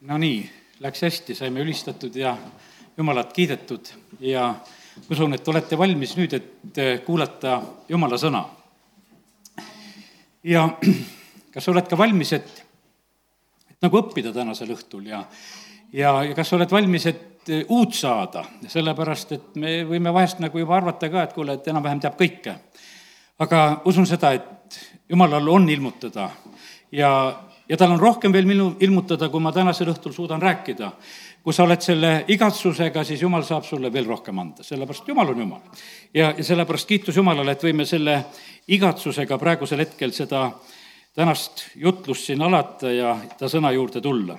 no nii, läks hästi, saime ülistatud ja Jumalat kiidetud ja usun, et olete valmis nüüd, et eh, kuulata Jumala sõna. ja kas oled ka valmis, et, et nagu õppida tänasel õhtul ja, ja, ja kas oled valmis, et eh, uut saada, sellepärast et me võime vahest nagu juba arvata ka, et kuule, et enam-vähem teab kõike. aga usun seda, et Jumalal on ilmutada ja ja tal on rohkem veel minu ilmutada, kui ma tänasel õhtul suudan rääkida. kui sa oled selle igatsusega, siis jumal saab sulle veel rohkem anda, sellepärast jumal on jumal. ja, ja sellepärast kiitus Jumalale, et võime selle igatsusega praegusel hetkel seda tänast jutlust siin alata ja ta sõna juurde tulla.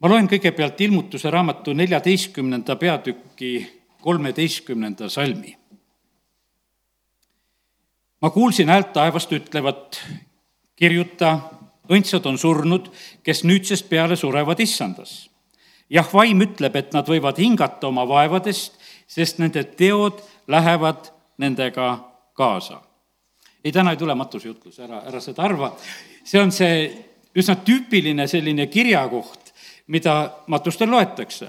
ma loen kõigepealt ilmutuse raamatu neljateistkümnenda peatüki kolmeteistkümnenda salmi ma kuulsin häält taevast ütlevat, kirjuta, õndsad on surnud, kes nüüdsest peale surevad issandas. jah, vaim ütleb, et nad võivad hingata oma vaevadest, sest nende teod lähevad nendega kaasa. ei, täna ei tule matusejutlus, ära, ära seda arva. see on see üsna tüüpiline selline kirjakoht, mida matustel loetakse.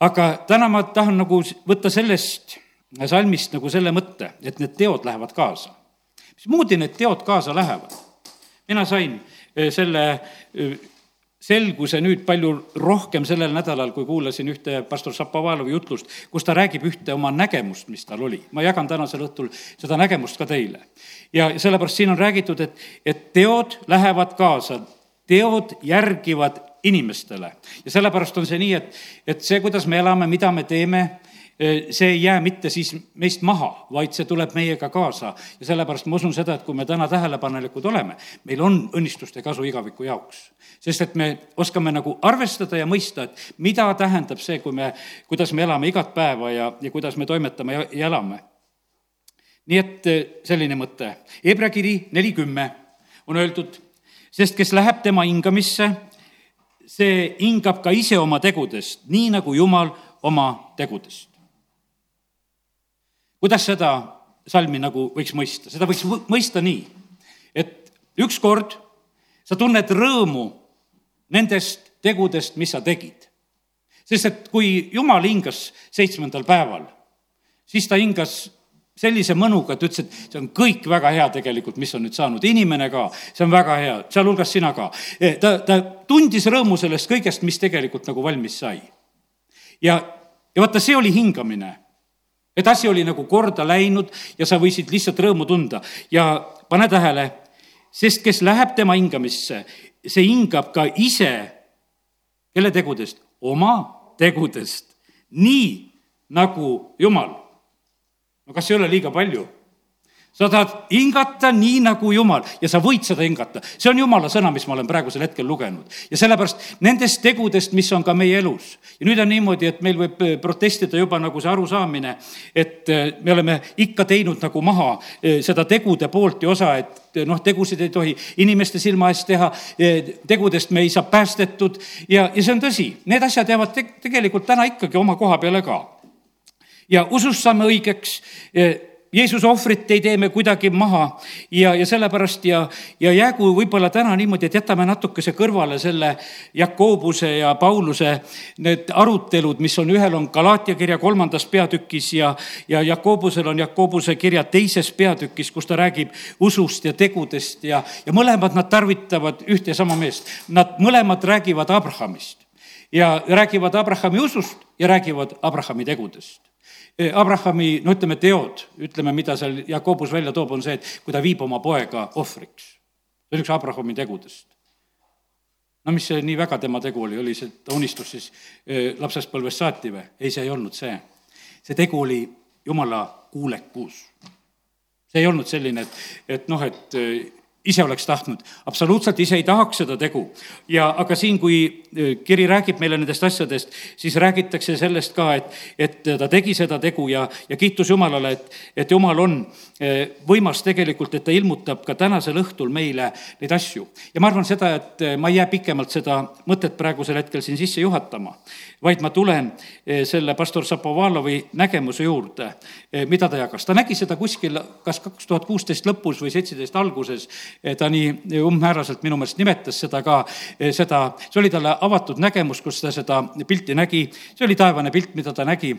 aga täna ma tahan nagu võtta sellest salmist nagu selle mõtte, et need teod lähevad kaasa. mismoodi need teod kaasa lähevad? Mina sain eh, selle eh, selguse nüüd palju rohkem sellel nädalal, kui kuulasin ühte pastor Šapovalovi jutlust, kus ta räägib ühte oma nägemust, mis tal oli. ma jagan tänasel õhtul seda nägemust ka teile. ja sellepärast siin on räägitud, et, et teod lähevad kaasa, teod järgivad inimestele. ja sellepärast on see nii, et, et see, kuidas me elame, mida me teeme, see ei jää mitte siis meist maha, vaid see tuleb meiega kaasa. ja sellepärast ma usun seda, et kui me täna tähelepanelikud oleme, meil on õnnistuste kasu igaviku jaoks. sest et me oskame nagu arvestada ja mõista, et mida tähendab see, kui me, kuidas me elame igat päeva ja, ja kuidas me toimetame ja, ja elame. nii et selline mõte. Hebra kiri neli kümme on öeldud, sest kes läheb tema hingamisse, see hingab ka ise oma tegudest, nii nagu Jumal oma tegudest kuidas seda salmi nagu võiks mõista, seda võiks mõista nii, et ükskord sa tunned rõõmu nendest tegudest, mis sa tegid. sest et kui Jumal hingas seitsmendal päeval, siis ta hingas sellise mõnuga, et ütles, et see on kõik väga hea tegelikult, mis on nüüd saanud, inimene ka, see on väga hea, sealhulgas sina ka. E, ta, ta tundis rõõmu sellest kõigest, mis tegelikult nagu valmis sai. ja, ja vaata, see oli hingamine et asi oli nagu korda läinud ja sa võisid lihtsalt rõõmu tunda ja pane tähele, sest kes läheb tema hingamisse, see hingab ka ise, kelle tegudest? oma tegudest, nii nagu Jumal. no kas ei ole liiga palju? Sa tahad hingata nii nagu Jumal ja sa võid seda hingata. see on Jumala sõna, mis ma olen praegusel hetkel lugenud. ja sellepärast nendest tegudest, mis on ka meie elus. ja nüüd on niimoodi, et meil võib eh, protestida juba nagu see arusaamine, et eh, me oleme ikka teinud nagu maha eh, seda tegude poolt ja osa, et noh, tegusid ei tohi inimeste silma eest teha, tegudest me ei saa päästetud ja, ja see on tõsi, need asjad jäävad te tegelikult täna ikkagi oma koha peale ka. ja usust saame õigeks Jeesuse ohvrit ei tee me kuidagi maha ja, ja sellepärast ja, ja jäägu võib-olla täna niimoodi, et jätame natukese kõrvale selle Jakobuse ja Pauluse need arutelud, mis on, ühel on Galaatia kirja kolmandas peatükis ja, ja Jakobusel on Jakobuse kirja teises peatükis, kus ta räägib usust ja tegudest ja, ja mõlemad nad tarvitavad ühte ja sama meest. Nad mõlemad räägivad Abrahamist ja räägivad Abrahami usust ja räägivad Abrahami tegudest Abrahami, no ütleme, teod, ütleme, mida seal Jakobus välja toob, on see, et kui ta viib oma poega ohvriks. see on üks Abrahami tegudest. no mis see nii väga tema tegu oli, oli see, et ta unistus siis lapsespõlvest saati või? ei, see ei olnud see. see tegu oli jumala kuulekus. see ei olnud selline, et, et noh, et ise oleks tahtnud, absoluutselt ise ei tahaks seda tegu. ja aga siin, kui äh, kiri räägib meile nendest asjadest, siis räägitakse sellest ka, et, et ta tegi seda tegu ja, ja kiitus Jumalale, et, et Jumal on äh, võimas tegelikult, et ta ilmutab ka tänasel õhtul meile neid asju. ja ma arvan seda, et äh, ma ei jää pikemalt seda mõtet praegusel hetkel siin sisse juhatama, vaid ma tulen selle pastor Šapovalovi nägemuse juurde, mida ta jagas. ta nägi seda kuskil kas kaks tuhat kuusteist lõpus või seitseteist alguses ta nii umbmääraselt minu meelest nimetas seda ka, seda, see oli talle avatud nägemus, kus ta seda pilti nägi, see oli taevane pilt, mida ta nägi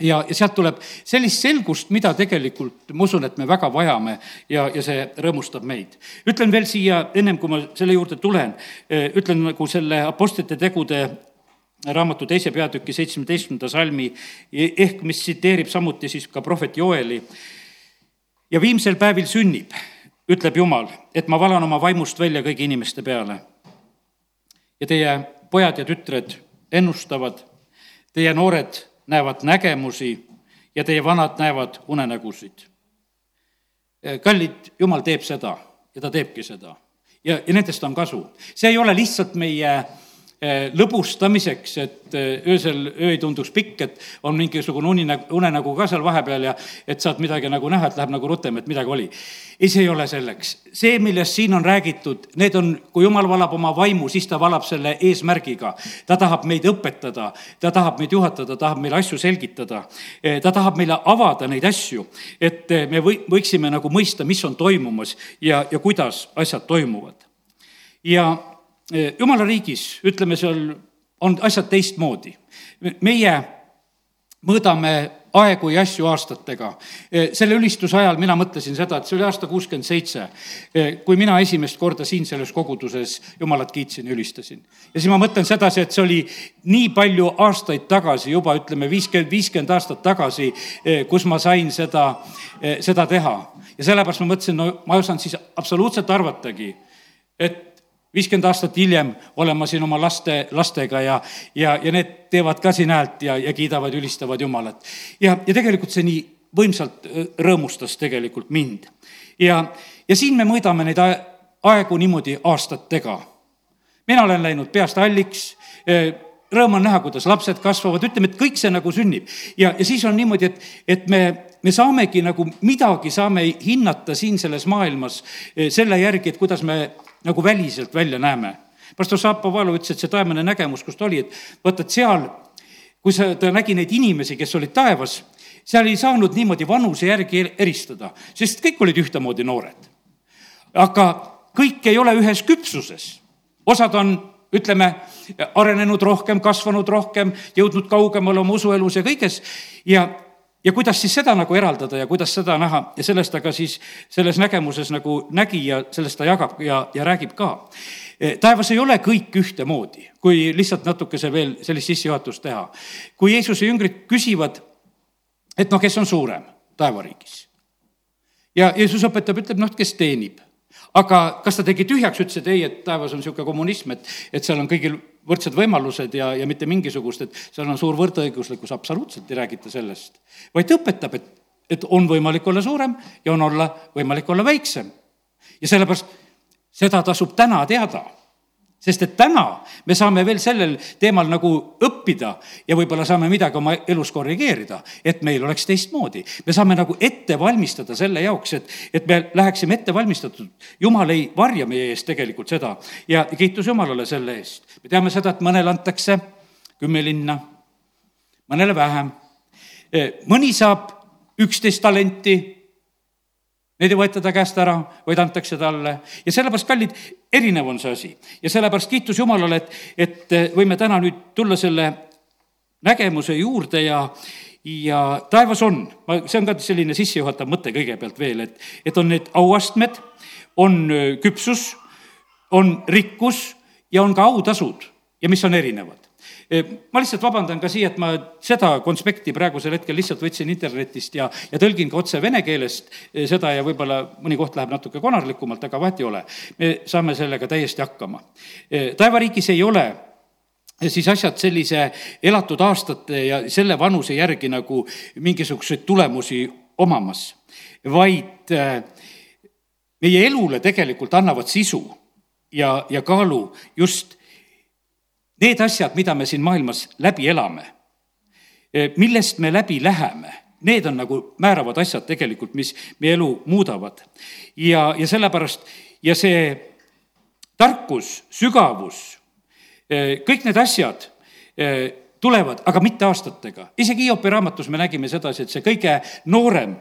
ja, ja sealt tuleb sellist selgust, mida tegelikult ma usun, et me väga vajame ja, ja see rõõmustab meid. ütlen veel siia, ennem kui ma selle juurde tulen, ütlen nagu selle Apostlite tegude raamatu teise peatüki seitsmeteistkümnenda salmi, ehk mis tsiteerib samuti siis ka prohvet Joeli. ja viimsel päevil sünnib, ütleb Jumal, et ma valan oma vaimust välja kõigi inimeste peale. ja teie pojad ja tütred ennustavad, teie noored näevad nägemusi ja teie vanad näevad unenägusid. kallid, Jumal teeb seda ja ta teebki seda ja, ja nendest on kasu. see ei ole lihtsalt meie Eh, lõbustamiseks, et eh, öösel öö ei tunduks pikk, et on mingisugune uninägu, unenägu ka seal vahepeal ja et saad midagi nagu näha, et läheb nagu rutem, et midagi oli. ei, see ei ole selleks. see, millest siin on räägitud, need on, kui jumal valab oma vaimu, siis ta valab selle eesmärgiga. ta tahab meid õpetada, ta tahab meid juhatada, tahab meile asju selgitada. Eh, ta tahab meile avada neid asju, et me või, võiksime nagu mõista, mis on toimumas ja, ja kuidas asjad toimuvad. ja jumala riigis, ütleme, seal on asjad teistmoodi. meie mõõdame aegu ja asju aastatega. selle ülistuse ajal mina mõtlesin seda, et see oli aasta kuuskümmend seitse, kui mina esimest korda siin selles koguduses Jumalat kiitsin ja ülistasin. ja siis ma mõtlen sedasi, et see oli nii palju aastaid tagasi, juba ütleme viiskümmend, viiskümmend aastat tagasi, kus ma sain seda, seda teha. ja sellepärast ma mõtlesin, no ma ei osanud siis absoluutselt arvatagi, et viiskümmend aastat hiljem olen ma siin oma laste, lastega ja, ja, ja need teevad ka siin häält ja, ja kiidavad, ülistavad Jumalat. ja, ja tegelikult see nii võimsalt rõõmustas tegelikult mind. ja, ja siin me mõõdame neid aegu niimoodi aastatega. mina olen läinud peast halliks, rõõm on näha, kuidas lapsed kasvavad, ütleme, et kõik see nagu sünnib. ja, ja siis on niimoodi, et, et me, me saamegi nagu midagi saame hinnata siin selles maailmas selle järgi, et kuidas me nagu väliselt välja näeme. pastor Šapovalov ütles, et see taevane nägemus, kus ta oli, et vaata, et seal, kui sa, ta nägi neid inimesi, kes olid taevas, seal ei saanud niimoodi vanuse järgi eristada, sest kõik olid ühtemoodi noored. aga kõik ei ole ühes küpsuses. osad on ütleme, arenenud rohkem, kasvanud rohkem, jõudnud kaugemale oma usuelus ja kõiges ja ja kuidas siis seda nagu eraldada ja kuidas seda näha ja sellest ta ka siis selles nägemuses nagu nägi ja sellest ta jagab ja, ja räägib ka. E, taevas ei ole kõik ühtemoodi, kui lihtsalt natukese veel sellist sissejuhatust teha. kui Jeesuse jüngrid küsivad, et noh, kes on suurem taevariigis? ja Jeesus õpetab, ütleb noh, kes teenib aga kas ta tegi tühjaks, ütles, et ei, et taevas on niisugune kommunism, et, et seal on kõigil võrdsed võimalused ja, ja mitte mingisugust, et seal on suur võrdõiguslikkus, absoluutselt ei räägita sellest. vaid ta õpetab, et, et on võimalik olla suurem ja on olla, võimalik olla väiksem. ja sellepärast seda tasub täna teada sest et täna me saame veel sellel teemal nagu õppida ja võib-olla saame midagi oma elus korrigeerida, et meil oleks teistmoodi. me saame nagu ette valmistada selle jaoks, et, et me läheksime ette valmistatud. jumal ei varja meie eest tegelikult seda ja kiitus Jumalale selle eest. me teame seda, et mõnele antakse kümme linna, mõnele vähem. mõni saab üksteist talenti Neid ei võeta ta käest ära, vaid antakse talle. Ja sellepärast, kallid, erinev on see asi. ja sellepärast kiitus Jumalale, et, et võime täna nüüd tulla selle nägemuse juurde ja, ja taevas on, ma, see on ka selline sissejuhatav mõte kõigepealt veel, et, et on need auastmed, on küpsus, on rikkus ja on ka autasud. Ja mis on erinevad ma lihtsalt vabandan ka siia, et ma seda konspekti praegusel hetkel lihtsalt võtsin internetist ja, ja tõlgin ka otse vene keelest seda ja võib-olla mõni koht läheb natuke konarlikumalt, aga vahet ei ole. me saame sellega täiesti hakkama. taevariigis ei ole siis asjad sellise elatud aastate ja selle vanuse järgi nagu mingisuguseid tulemusi omamas, vaid meie elule tegelikult annavad sisu ja, ja kaalu just Need asjad, mida me siin maailmas läbi elame, eh, millest me läbi läheme, need on nagu määravad asjad tegelikult, mis meie elu muudavad. ja, ja sellepärast ja see tarkus, sügavus, eh, kõik need asjad eh, tulevad, aga mitte aastatega. isegi Hiopi raamatus me nägime sedasi, et see kõige noorem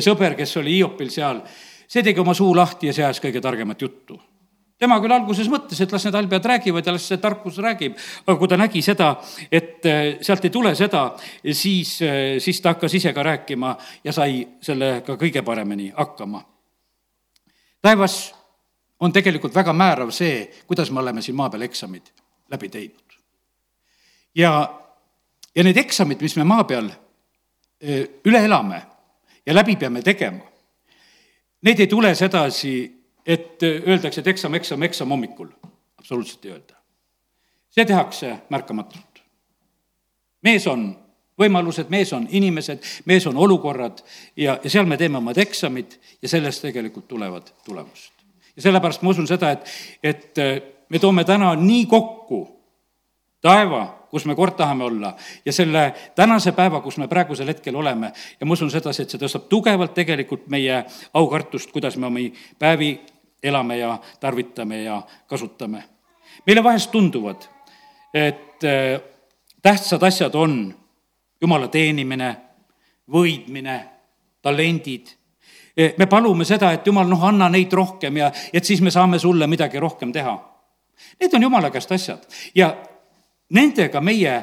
sõber, kes oli Hiopil seal, see tegi oma suu lahti ja see ajas kõige targemat juttu tema küll alguses mõtles, et las need halbjad räägivad ja las see tarkus räägib, aga kui ta nägi seda, et äh, sealt ei tule seda, siis, äh, siis ta hakkas ise ka rääkima ja sai sellega kõige paremini hakkama. taevas on tegelikult väga määrav see, kuidas me oleme siin maa peal eksamid läbi teinud. ja, ja need eksamid, mis me maa peal äh, üle elame ja läbi peame tegema, need ei tule sedasi et öeldakse, et eksam, eksam, eksam hommikul. absoluutselt ei öelda. see tehakse märkamatult. mees on võimalused, mees on inimesed, mees on olukorrad ja, ja seal me teeme omad eksamid ja sellest tegelikult tulevad tulemused. ja sellepärast ma usun seda, et, et me toome täna nii kokku taeva kus me kord tahame olla ja selle tänase päeva, kus me praegusel hetkel oleme ja ma usun sedasi, et see tõstab tugevalt tegelikult meie aukartust, kuidas me omi päevi elame ja tarvitame ja kasutame. meile vahest tunduvad, et äh, tähtsad asjad on jumala teenimine, võidmine, talendid. E, me palume seda, et jumal, noh, anna neid rohkem ja et siis me saame sulle midagi rohkem teha. Need on jumala käest asjad ja nendega meie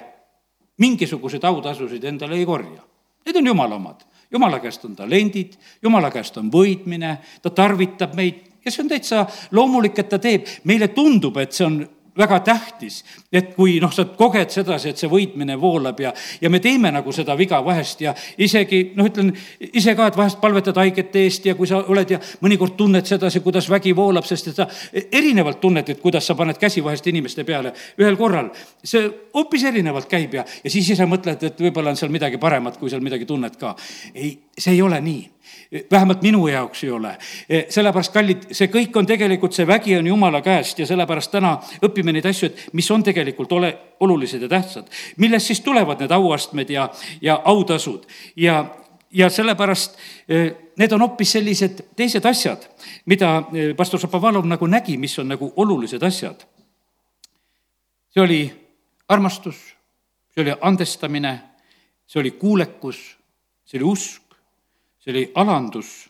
mingisuguseid autasusid endale ei korja. Need on jumala omad. jumala käest on talendid, jumala käest on võitmine, ta tarvitab meid ja see on täitsa loomulik, et ta teeb. meile tundub, et see on väga tähtis, et kui noh, sa koged sedasi, et see võitmine voolab ja, ja me teeme nagu seda viga vahest ja isegi noh, ütlen ise ka, et vahest palvetad haigete eest ja kui sa oled ja mõnikord tunned sedasi, kuidas vägi voolab, sest et sa erinevalt tunned, et kuidas sa paned käsi vahest inimeste peale ühel korral. see hoopis erinevalt käib ja, ja siis ise mõtled, et võib-olla on seal midagi paremat, kui seal midagi tunned ka. ei, see ei ole nii vähemalt minu jaoks ei ole. sellepärast, kallid, see kõik on tegelikult, see vägi on jumala käest ja sellepärast täna õpime neid asju, et mis on tegelikult ole, olulised ja tähtsad. millest siis tulevad need auastmed ja, ja autasud ja, ja sellepärast need on hoopis sellised teised asjad, mida pastor Šapovalov nagu nägi, mis on nagu olulised asjad. see oli armastus, see oli andestamine, see oli kuulekus, see oli usk, see oli alandus.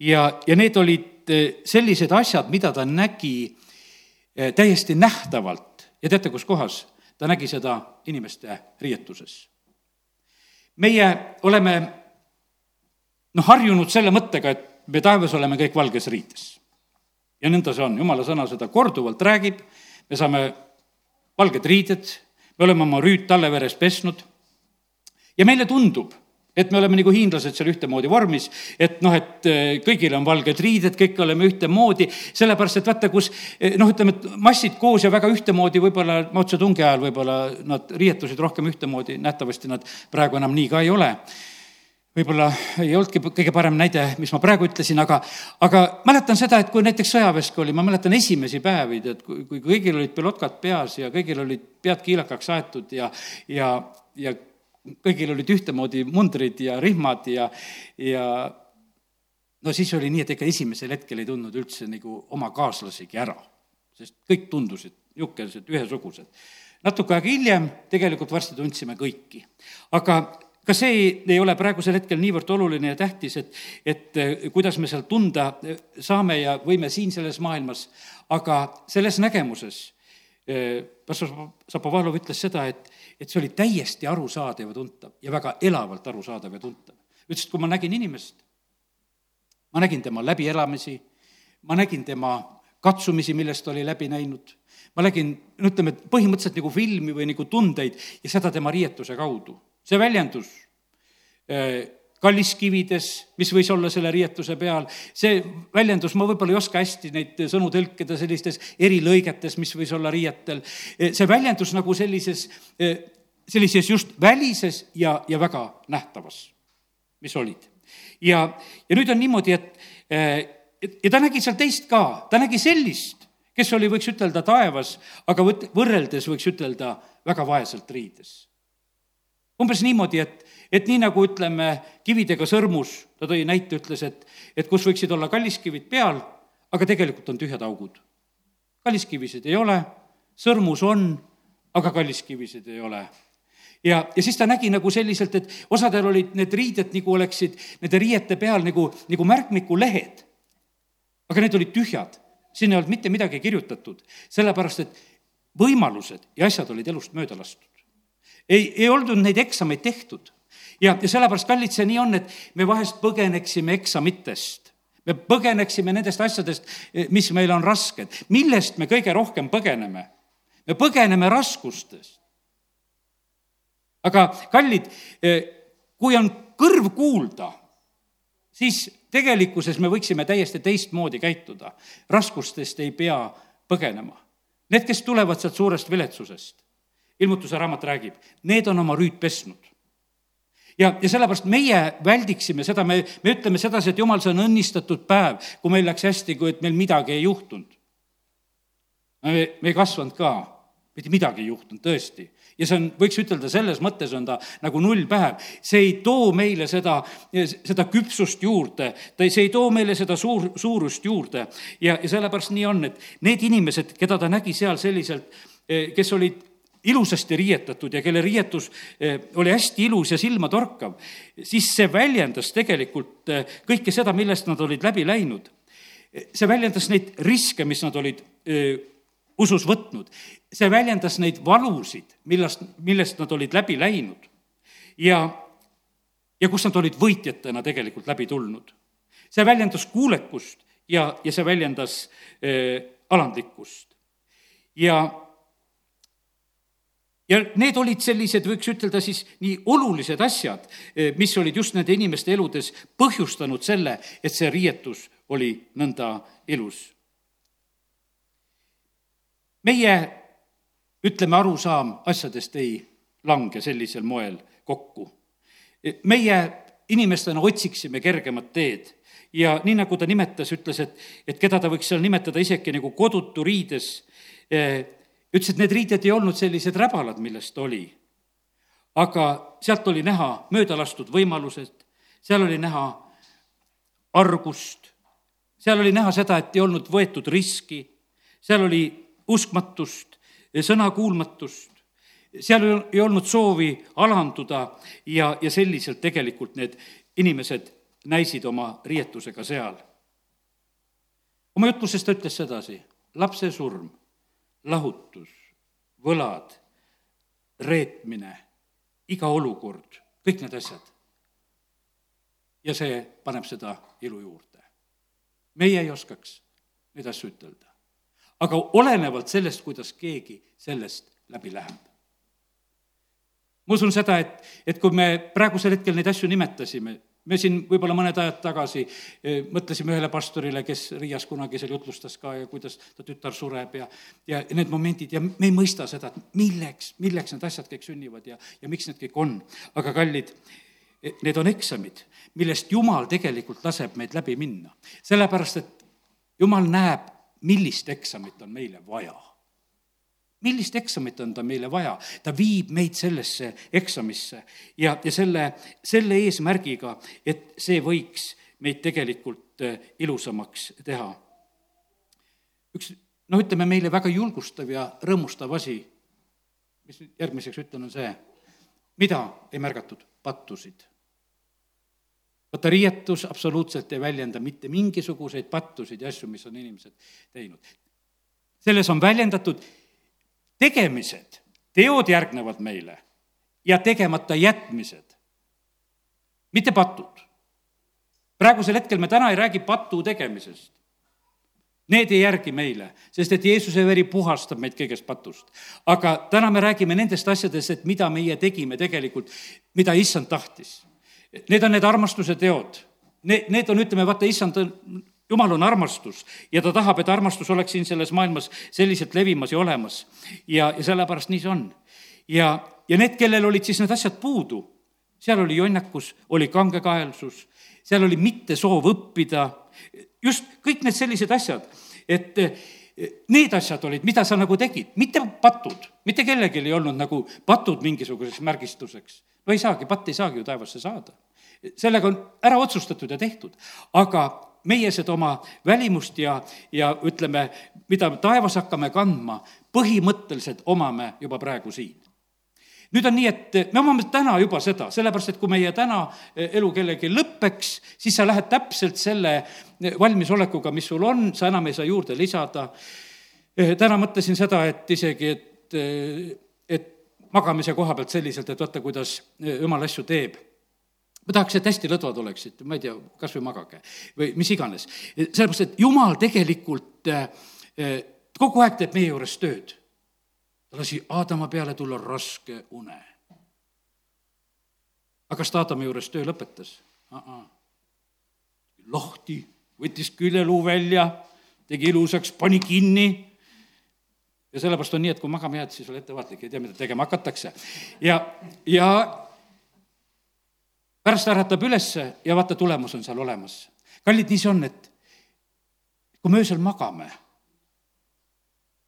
ja, ja need olid eh, sellised asjad, mida ta nägi eh, täiesti nähtavalt ja teate, kus kohas? ta nägi seda inimeste riietuses. meie oleme noh, harjunud selle mõttega, et me taevas oleme kõik valges riides. ja nõnda see on, jumala sõna seda korduvalt räägib, me saame valged riided, me oleme oma rüüd talleveres pesnud ja meile tundub, et me oleme nagu hiinlased seal ühtemoodi vormis, et noh, et eh, kõigil on valged riided, kõik oleme ühtemoodi, sellepärast et vaata, kus eh, noh, ütleme, et massid koos ja väga ühtemoodi, võib-olla Mao Zedongi ajal võib-olla nad riietusid rohkem ühtemoodi, nähtavasti nad praegu enam nii ka ei ole. Võib-olla ei olnudki kõige parem näide, mis ma praegu ütlesin, aga, aga mäletan seda, et kui näiteks sõjaväeski oli, ma mäletan esimesi päevi, tead, kui, kui kõigil olid pilotkad peas ja kõigil olid pead kiilakaks aetud ja, ja, ja kõigil olid ühtemoodi mundrid ja rihmad ja, ja no siis oli nii, et ega esimesel hetkel ei tundnud üldse nagu oma kaaslasigi ära, sest kõik tundusid niisugused ühesugused. natuke aega hiljem tegelikult varsti tundsime kõiki. aga ka see ei ole praegusel hetkel niivõrd oluline ja tähtis, et, et eh, kuidas me seal tunda eh, saame ja võime siin selles maailmas, aga selles nägemuses pastor Zapovalov ütles seda, et et see oli täiesti arusaadav ja tuntav ja väga elavalt arusaadav ja tuntav. ütles, et kui ma nägin inimest, ma nägin tema läbielamisi, ma nägin tema katsumisi, millest ta oli läbi näinud, ma nägin, no ütleme, et põhimõtteliselt nagu filmi või nagu tundeid ja seda tema riietuse kaudu. see väljendus äh, kalliskivides, mis võis olla selle riietuse peal, see väljendus, ma võib-olla ei oska hästi neid sõnu tõlkida sellistes erilõigetes, mis võis olla riietel, see väljendus nagu sellises, sellises just välises ja, ja väga nähtavas, mis olid. ja, ja nüüd on niimoodi, et ja ta nägi seal teist ka, ta nägi sellist, kes oli, võiks ütelda, taevas, aga võt-, võrreldes võiks ütelda, väga vaeselt riides. Umbes niimoodi, et et nii nagu ütleme, kividega sõrmus, ta tõi näite, ütles, et, et kus võiksid olla kalliskivid peal, aga tegelikult on tühjad augud. kalliskivisid ei ole, sõrmus on, aga kalliskivisid ei ole. ja, ja siis ta nägi nagu selliselt, et osadel olid need riided nagu oleksid nende riiete peal nagu, nagu märkmikulehed. aga need olid tühjad, siin ei olnud mitte midagi kirjutatud, sellepärast et võimalused ja asjad olid elust mööda lastud. Ei, ei olnud neid eksameid tehtud ja, ja sellepärast, kallid, see nii on, et me vahest põgeneksime eksamitest me põgeneksime nendest asjadest, mis meile on rasked. millest me kõige rohkem põgeneme? me põgeneme raskustest aga kallid, eh, kui on kõrv kuulda, siis tegelikkuses me võiksime täiesti teistmoodi käituda. raskustest ei pea põgenema. Need, kes tulevad sealt suurest viletsusest, ilmutuse raamat räägib, need on oma rüüd pesnud ja, ja sellepärast meie väldiksime seda, me, me ütleme sedasi, et jumal, see on õnnistatud päev, kui meil läks hästi, kui et meil midagi ei juhtunud. me, me ei kasvanud ka, mitte midagi ei juhtunud, tõesti ja see on, võiks ütelda, selles mõttes on ta nagu nullpäev. see ei too meile seda, seda küpsust juurde, ta ei, see ei too meile seda suur, suurust juurde. ja, ja sellepärast nii on, et need inimesed, keda ta nägi seal selliselt, eh, kes olid ilusasti riietatud ja kelle riietus eh, oli hästi ilus ja silmatorkav, siis see väljendas tegelikult eh, kõike seda, millest nad olid läbi läinud. see väljendas neid riske, mis nad olid usus võtnud. see väljendas neid valusid, millest, millest nad olid läbi läinud. ja, ja kus nad olid võitjatena tegelikult läbi tulnud. see väljendas kuulekust ja, ja see väljendas äh, alandlikkust. ja, ja need olid sellised, võiks ütelda siis, nii olulised asjad, mis olid just nende inimeste eludes põhjustanud selle, et see riietus oli nõnda ilus meie, ütleme, arusaam asjadest ei lange sellisel moel kokku. meie inimestena otsiksime kergemat teed ja nii, nagu ta nimetas, ütles, et, et keda ta võiks seal nimetada isegi nagu kodutu riides, eh, ütles, et need riided ei olnud sellised räbalad, millest oli. aga sealt oli näha möödalastud võimalused, seal oli näha argust, seal oli näha seda, et ei olnud võetud riski, seal oli uskmatust, sõnakuulmatust, seal ei olnud soovi alanduda ja, ja selliselt tegelikult need inimesed näisid oma riietusega seal. oma jutluses ta ütles sedasi, lapse surm, lahutus, võlad, reetmine, iga olukord, kõik need asjad. ja see paneb seda ilu juurde. meie ei oskaks neid asju ütelda aga olenevalt sellest, kuidas keegi sellest läbi läheb. ma usun seda, et, et kui me praegusel hetkel neid asju nimetasime, me siin võib-olla mõned ajad tagasi eh, mõtlesime ühele pastorile, kes Riias kunagi seal jutlustas ka ja kuidas ta tütar sureb ja, ja need momendid ja me ei mõista seda, et milleks, milleks need asjad kõik sünnivad ja, ja miks need kõik on. aga kallid, eh, need on eksamid, millest Jumal tegelikult laseb meid läbi minna. sellepärast, et Jumal näeb millist eksamit on meile vaja millist eksamit on ta meile vaja? ta viib meid sellesse eksamisse ja, ja selle, selle eesmärgiga, et see võiks meid tegelikult äh, ilusamaks teha. üks, noh, ütleme meile väga julgustav ja rõõmustav asi, mis järgmiseks ütlen, on see, mida ei märgatud? pattusid vaata, riietus absoluutselt ei väljenda mitte mingisuguseid pattusid ja asju, mis on inimesed teinud. selles on väljendatud tegemised, teod järgnevad meile ja tegemata jätmised, mitte patud. praegusel hetkel me täna ei räägi patu tegemisest. Need ei järgi meile, sest et Jeesuse veri puhastab meid kõigest patust. aga täna me räägime nendest asjadest, et mida meie tegime tegelikult, mida issand tahtis Need on need armastuse teod. Need, need on, ütleme, vaata, issand, jumal on armastus ja ta tahab, et armastus oleks siin selles maailmas selliselt levimas ja olemas. ja, ja sellepärast nii see on. ja, ja need, kellel olid siis need asjad puudu, seal oli jonnakus, oli kangekaelsus, seal oli mittesoov õppida, just kõik need sellised asjad, et need asjad olid, mida sa nagu tegid, mitte patud, mitte kellelgi ei olnud nagu patud mingisuguseks märgistuseks no ei saagi, patt ei saagi ju taevasse saada. sellega on ära otsustatud ja tehtud, aga meie seda oma välimust ja, ja ütleme, mida taevas hakkame kandma, põhimõtteliselt omame juba praegu siin. nüüd on nii, et me omame täna juba seda, sellepärast et kui meie täna elu kellelgi lõpeks, siis sa lähed täpselt selle valmisolekuga, mis sul on, sa enam ei saa juurde lisada. täna mõtlesin seda, et isegi, et, et magamise koha pealt selliselt, et vaata, kuidas jumal asju teeb ma tahaks, et hästi lõdvad oleksid, ma ei tea, kas või magage või mis iganes. sellepärast, et jumal tegelikult kogu aeg teeb meie juures tööd ta lasi Aadama peale tulla raske une. aga kas ta Aadami juures töö lõpetas? lahti, võttis küljeluu välja, tegi ilusaks, pani kinni ja sellepärast on nii, et kui magama jääd, siis ole ettevaatlik, ei tea, mida tegema hakatakse. ja, ja pärast äratab ülesse ja vaata, tulemus on seal olemas. kallid, nii see on, et kui me öösel magame,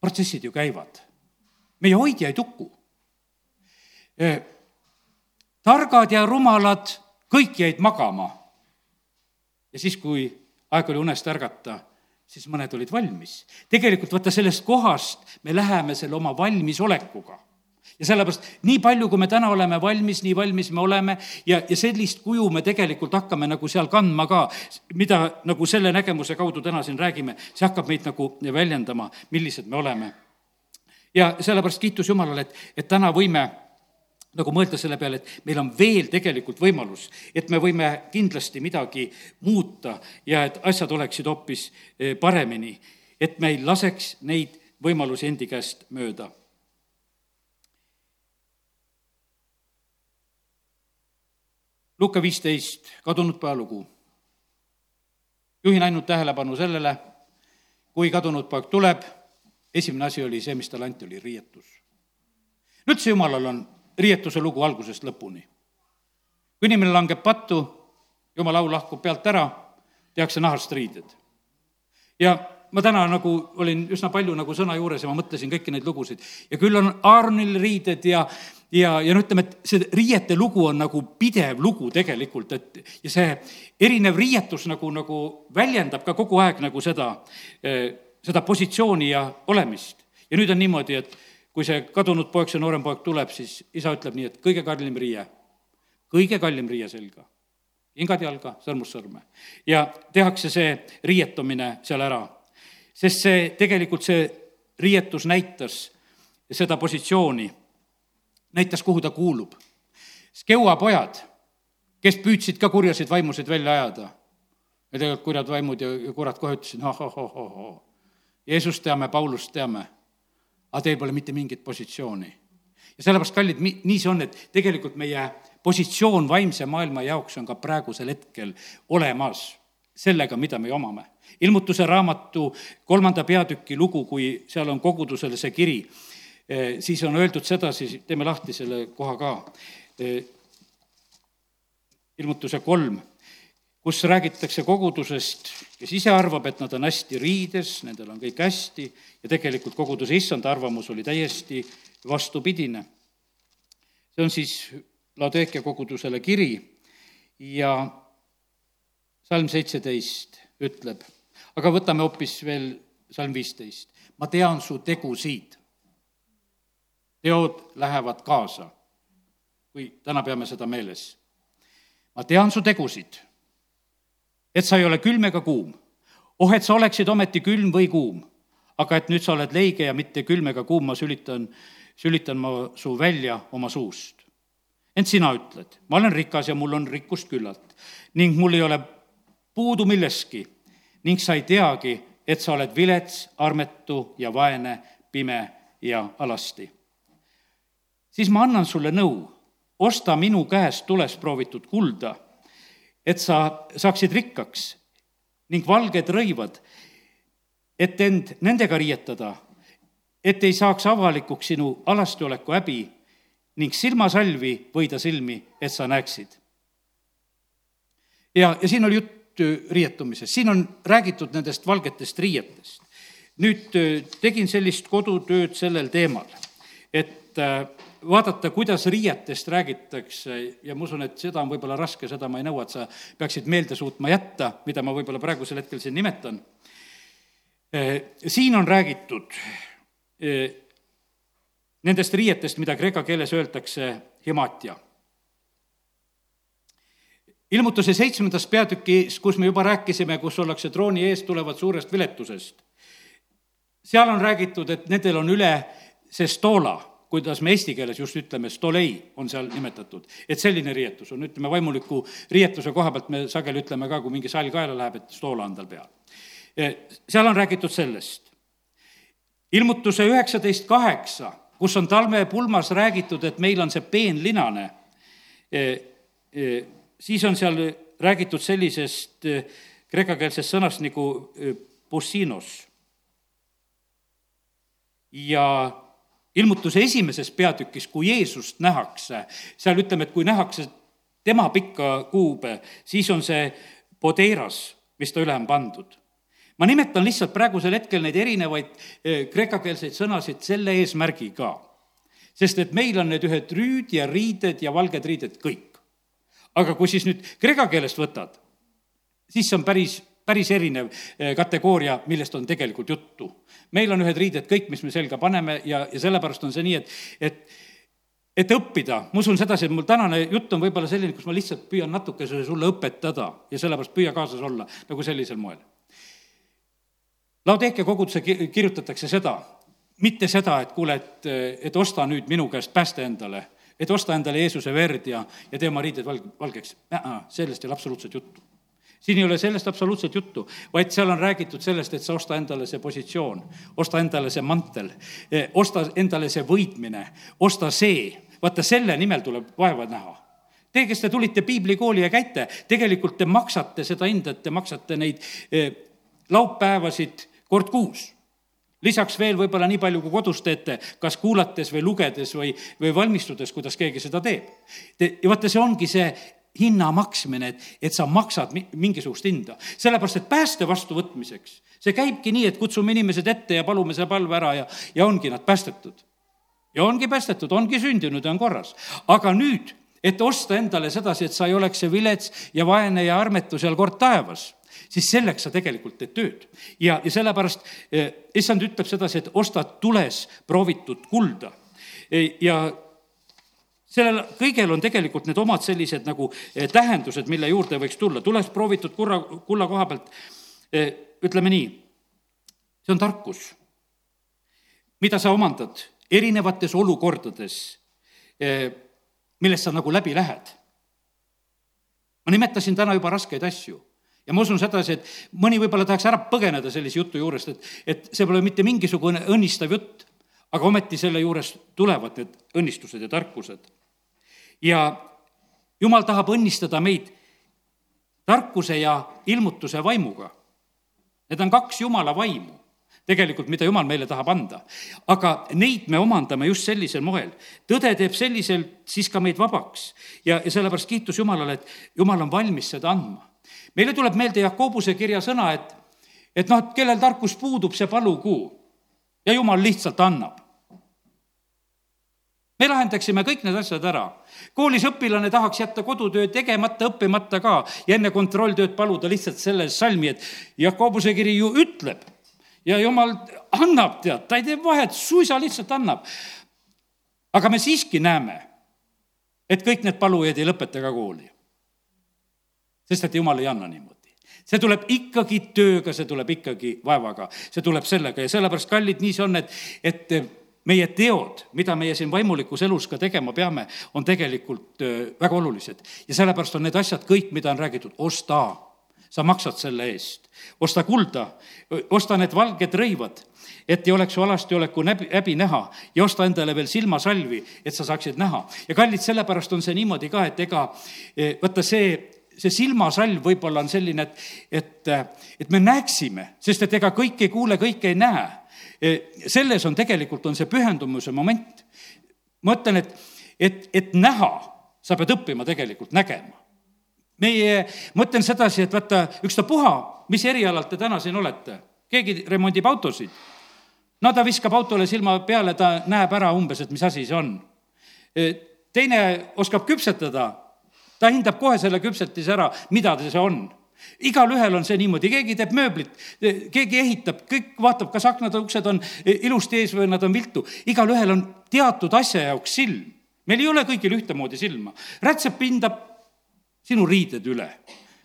protsessid ju käivad meie hoidja ei tuku. targad ja rumalad kõik jäid magama. ja siis, kui aeg oli unest ärgata, siis mõned olid valmis. tegelikult vaata, sellest kohast me läheme selle oma valmisolekuga ja sellepärast nii palju, kui me täna oleme valmis, nii valmis me oleme ja, ja sellist kuju me tegelikult hakkame nagu seal kandma ka, mida nagu selle nägemuse kaudu täna siin räägime, see hakkab meid nagu väljendama, millised me oleme. Ja sellepärast kiitus Jumalale, et, et täna võime nagu mõelda selle peale, et meil on veel tegelikult võimalus, et me võime kindlasti midagi muuta ja et asjad oleksid hoopis eh, paremini, et me ei laseks neid võimalusi endi käest mööda. Luka viisteist, kadunud pojalugu. juhin ainult tähelepanu sellele, kui kadunud poeg tuleb esimene asi oli see, mis talle anti, oli riietus. üldse Jumalal on riietuse lugu algusest lõpuni. kui inimene langeb pattu, Jumala au lahkub pealt ära, tehakse nahast riided. ja ma täna nagu olin üsna palju nagu sõna juures ja ma mõtlesin kõiki neid lugusid ja küll on Aaronil riided ja, ja, ja no ütleme, et see riiete lugu on nagu pidev lugu tegelikult, et ja see erinev riietus nagu, nagu väljendab ka kogu aeg nagu seda eh, seda positsiooni ja olemist. ja nüüd on niimoodi, et kui see kadunud poeg, see noorem poeg tuleb, siis isa ütleb nii, et kõige kallim riie, kõige kallim riie selga, hingad jalga, sõrmust sõrme. ja tehakse see riietumine seal ära. Sest see, tegelikult see riietus näitas seda positsiooni, näitas, kuhu ta kuulub. Skeua pojad, kes püüdsid ka kurjasid vaimusid välja ajada, ja tegelikult kurjad vaimud ja kurat kohe ütlesid, oh-oh-oh-oh Jeesust teame, Paulust teame, aga teil pole mitte mingit positsiooni. ja sellepärast, kallid, nii see on, et tegelikult meie positsioon vaimse maailma jaoks on ka praegusel hetkel olemas sellega, mida me omame. Ilmutuse raamatu kolmanda peatüki lugu, kui seal on kogudusele see kiri, eh, siis on öeldud sedasi, teeme lahti selle koha ka, eh, ilmutuse kolm kus räägitakse kogudusest, kes ise arvab, et nad on hästi riides, nendel on kõik hästi ja tegelikult koguduse issanda arvamus oli täiesti vastupidine. see on siis Laodeekia kogudusele kiri ja salm seitseteist ütleb, aga võtame hoopis veel salm viisteist. ma tean su tegusid. teod lähevad kaasa, kui täna peame seda meeles. ma tean su tegusid et sa ei ole külm ega kuum. oh, et sa oleksid ometi külm või kuum, aga et nüüd sa oled leige ja mitte külm ega kuum, ma sülitan, sülitan ma su välja oma suust. ent sina ütled, ma olen rikas ja mul on rikkust küllalt ning mul ei ole puudu milleski ning sa ei teagi, et sa oled vilets, armetu ja vaene, pime ja alasti. siis ma annan sulle nõu, osta minu käest tules proovitud kulda et sa saaksid rikkaks ning valged rõivad, et end nendega riietada, et ei saaks avalikuks sinu alastioleku häbi ning silmasalvi võida silmi, et sa näeksid. ja, ja siin oli jutt riietumisest, siin on räägitud nendest valgetest riietest. nüüd äh, tegin sellist kodutööd sellel teemal, et äh, vaadata, kuidas riietest räägitakse ja ma usun, et seda on võib-olla raske, seda ma ei nõua, et sa peaksid meelde suutma jätta, mida ma võib-olla praegusel hetkel siin nimetan. siin on räägitud nendest riietest, mida kreeka keeles öeldakse himatia. Ilmutuse seitsmendas peatükis, kus me juba rääkisime, kus ollakse trooni ees, tulevad suurest viletusest. seal on räägitud, et nendel on üle see stoola kuidas me eesti keeles just ütleme, stolei on seal nimetatud. et selline riietus on, ütleme vaimuliku riietuse koha pealt me sageli ütleme ka, kui mingi sall kaela läheb, et stoola on tal peal. seal on räägitud sellest. ilmutuse üheksateist kaheksa, kus on talvepulmas räägitud, et meil on see peenlinane, e, e, siis on seal räägitud sellisest e, kreekakeelsest sõnast nagu bussinos. ja ilmutuse esimeses peatükis, kui Jeesust nähakse, seal ütleme, et kui nähakse tema pikka kuube, siis on see podeeras, mis ta üle on pandud. ma nimetan lihtsalt praegusel hetkel neid erinevaid eh, kreekakeelseid sõnasid selle eesmärgiga, sest et meil on need ühed rüüd ja riided ja valged riided kõik. Aga kui siis nüüd kreeka keelest võtad, siis see on päris päris erinev eh, kategooria, millest on tegelikult juttu. meil on ühed riided kõik, mis me selga paneme ja, ja sellepärast on see nii, et, et et õppida, ma usun sedasi, et mul tänane jutt on võib-olla selline, kus ma lihtsalt püüan natukese sulle õpetada ja sellepärast püüa kaasas olla nagu sellisel moel. Laodeekia koguduse kirjutatakse seda, mitte seda, et kuule, et, et osta nüüd minu käest pääste endale, et osta endale Jeesuse verd ja, ja tee oma riided valg-, valgeks. sellest ei ole absoluutselt juttu. Siin ei ole sellest absoluutselt juttu, vaid seal on räägitud sellest, et sa osta endale see positsioon, osta endale see mantel, eh, osta endale see võitmine, osta see, vaata selle nimel tuleb vaeva näha. Teie, kes te tulite piiblikooli ja käite, tegelikult te maksate seda hinda, et te maksate neid eh, laupäevasid kord kuus lisaks veel võib-olla nii palju, kui kodus teete, kas kuulates või lugedes või, või valmistudes, kuidas keegi seda teeb. ja vaata, see ongi see hinna maksmine, et, et sa maksad mingisugust hinda. sellepärast, et pääste vastuvõtmiseks, see käibki nii, et kutsume inimesed ette ja palume see palve ära ja, ja ongi nad päästetud. ja ongi päästetud, ongi sündinud ja on korras. aga nüüd, et osta endale sedasi, et sa ei oleks see vilets ja vaene ja armetu seal kord taevas siis selleks sa tegelikult teed tööd. ja, ja sellepärast eh, issand ütleb sedasi, et osta tules proovitud kulda. Eh, ja sellel kõigel on tegelikult need omad sellised nagu eh, tähendused, mille juurde võiks tulla. tules proovitud kurra, kulla koha pealt, eh, ütleme nii, see on tarkus, mida sa omandad erinevates olukordades, millest sa nagu läbi lähed. ma nimetasin täna juba raskeid asju ja ma usun sedasi, et mõni võib-olla tahaks ära põgeneda sellise jutu juurest, et, et see pole mitte mingisugune õnnistav jutt, aga ometi selle juures tulevad need õnnistused ja tarkused ja jumal tahab õnnistada meid tarkuse ja ilmutuse vaimuga. Need on kaks jumala vaimu tegelikult, mida jumal meile tahab anda. aga neid me omandame just sellisel moel. tõde teeb selliselt siis ka meid vabaks ja, ja sellepärast kiitus Jumalale, et Jumal on valmis seda andma. Meile tuleb meelde Jakobuse kirja sõna, et, et noh, et kellel tarkus puudub, see palugu. ja Jumal lihtsalt annab me lahendaksime kõik need asjad ära. koolis õpilane tahaks jätta kodutöö tegemata, õppimata ka ja enne kontrolltööd paluda lihtsalt selle salmi, et Jakobuse kiri ju ütleb ja jumal annab, tead, ta ei tee vahet, suisa lihtsalt annab. aga me siiski näeme, et kõik need palujad ei lõpeta ka kooli. Sest et jumal ei anna niimoodi. See tuleb ikkagi tööga, see tuleb ikkagi vaevaga, see tuleb sellega. Ja sellepärast, kallid, nii see on, et, et meie teod, mida meie siin vaimulikus elus ka tegema peame, on tegelikult väga olulised. ja sellepärast on need asjad kõik, mida on räägitud, osta, sa maksad selle eest. osta kulda, osta need valged rõivad, et ei oleks su alastioleku näbi, häbi näha. Ja osta endale veel silmasalvi, et sa saaksid näha. ja kallid, sellepärast on see niimoodi ka, et ega vaata see see silmasalv võib-olla on selline, et, et, et me näeksime, sest et ega kõike ei kuule, kõike ei näe selles on tegelikult, on see pühendumuse moment. ma ütlen, et, et, et näha, sa pead õppima tegelikult nägema. meie, ma ütlen sedasi, et vaata, ükstapuha, mis erialal te täna siin olete, keegi remondib autosid, no ta viskab autole silma peale, ta näeb ära umbes, et mis asi see on. teine oskab küpsetada, ta hindab kohe selle küpsetise ära, mida see on igalühel on see niimoodi, keegi teeb mööblit, keegi ehitab, kõik vaatab, kas aknad ja uksed on ilusti ees või nad on viltu. igalühel on teatud asja jaoks silm. meil ei ole kõigil ühtemoodi silma. rätsep hindab sinu riided üle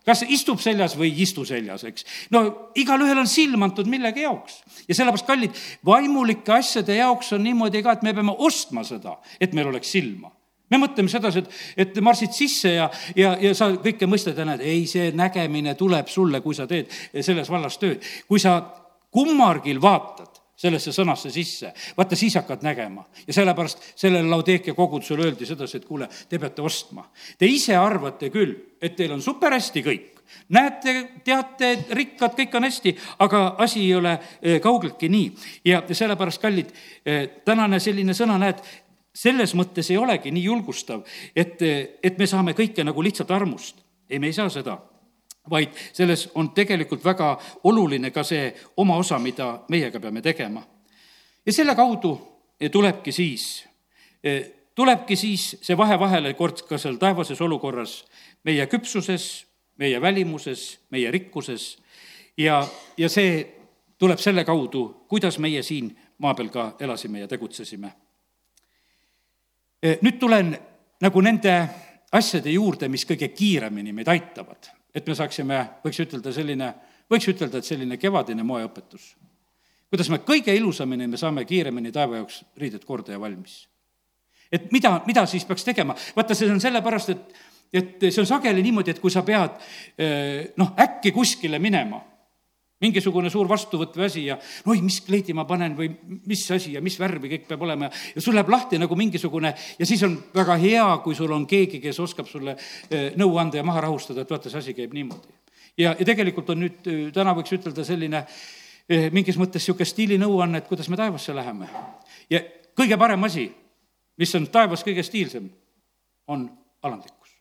kas istub seljas või ei istu seljas, eks. no igalühel on silm antud millegi jaoks ja sellepärast, kallid, vaimulike asjade jaoks on niimoodi ka, et me peame ostma seda, et meil oleks silma me mõtleme sedasi, et, et marsid sisse ja, ja, ja sa kõike mõistad ja näed, ei, see nägemine tuleb sulle, kui sa teed selles vallas tööd. kui sa kummargil vaatad sellesse sõnasse sisse, vaata siis hakkad nägema. ja sellepärast sellele Laudeekia kogudusele öeldi sedasi, et kuule, te peate ostma. Te ise arvate küll, et teil on super hästi kõik, näete, teate, rikkad, kõik on hästi, aga asi ei ole eh, kaugeltki nii. ja sellepärast, kallid, eh, tänane selline sõna, näed, selles mõttes ei olegi nii julgustav, et, et me saame kõike nagu lihtsalt armust. ei, me ei saa seda, vaid selles on tegelikult väga oluline ka see oma osa, mida meiega peame tegema. ja selle kaudu tulebki siis, tulebki siis see vahe vahele kord ka seal taevases olukorras meie küpsuses, meie välimuses, meie rikkuses ja, ja see tuleb selle kaudu, kuidas meie siin maa peal ka elasime ja tegutsesime Eh, nüüd tulen nagu nende asjade juurde, mis kõige kiiremini meid aitavad, et me saaksime, võiks ütelda selline, võiks ütelda, et selline kevadine moeõpetus. kuidas me kõige ilusamini me saame kiiremini taeva jaoks riided korda ja valmis. et mida, mida siis peaks tegema, vaata, see on sellepärast, et et see on sageli niimoodi, et kui sa pead eh, noh, äkki kuskile minema mingisugune suur vastuvõtt või asi ja oi, mis kleidi ma panen või mis asi ja mis värvi kõik peab olema ja, ja sul läheb lahti nagu mingisugune ja siis on väga hea, kui sul on keegi, kes oskab sulle eh, nõu anda ja maha rahustada, et vaata, see asi käib niimoodi. ja, ja tegelikult on nüüd, eh, täna võiks ütelda selline eh, mingis mõttes niisugune stiilinõuanne, et kuidas me taevasse läheme. ja kõige parem asi, mis on taevas kõige stiilsem, on alandlikkus.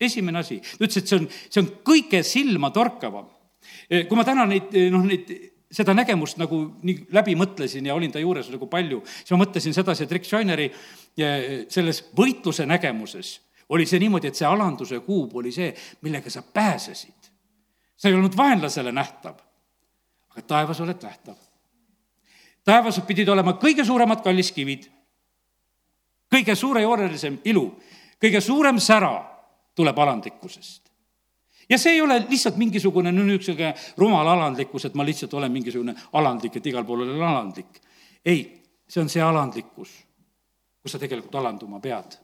esimene asi, ta ütles, et see on, see on kõige silmatorkavam kui ma täna neid, eh, noh, neid seda nägemust nagu nii läbi mõtlesin ja olin ta juures nagu palju, siis ma mõtlesin sedasi, et Rick Scheineri eh, selles võitluse nägemuses oli see niimoodi, et see alanduse kuub oli see, millega sa pääsesid. sa ei olnud vaenlasele nähtav, aga taevas oled nähtav. taevas pidid olema kõige suuremad kalliskivid, kõige suurejoonelisem ilu, kõige suurem sära tuleb alandlikkusest ja see ei ole lihtsalt mingisugune niisugune rumal alandlikkus, et ma lihtsalt olen mingisugune alandlik, et igal pool olen alandlik. ei, see on see alandlikkus, kus sa tegelikult alanduma pead.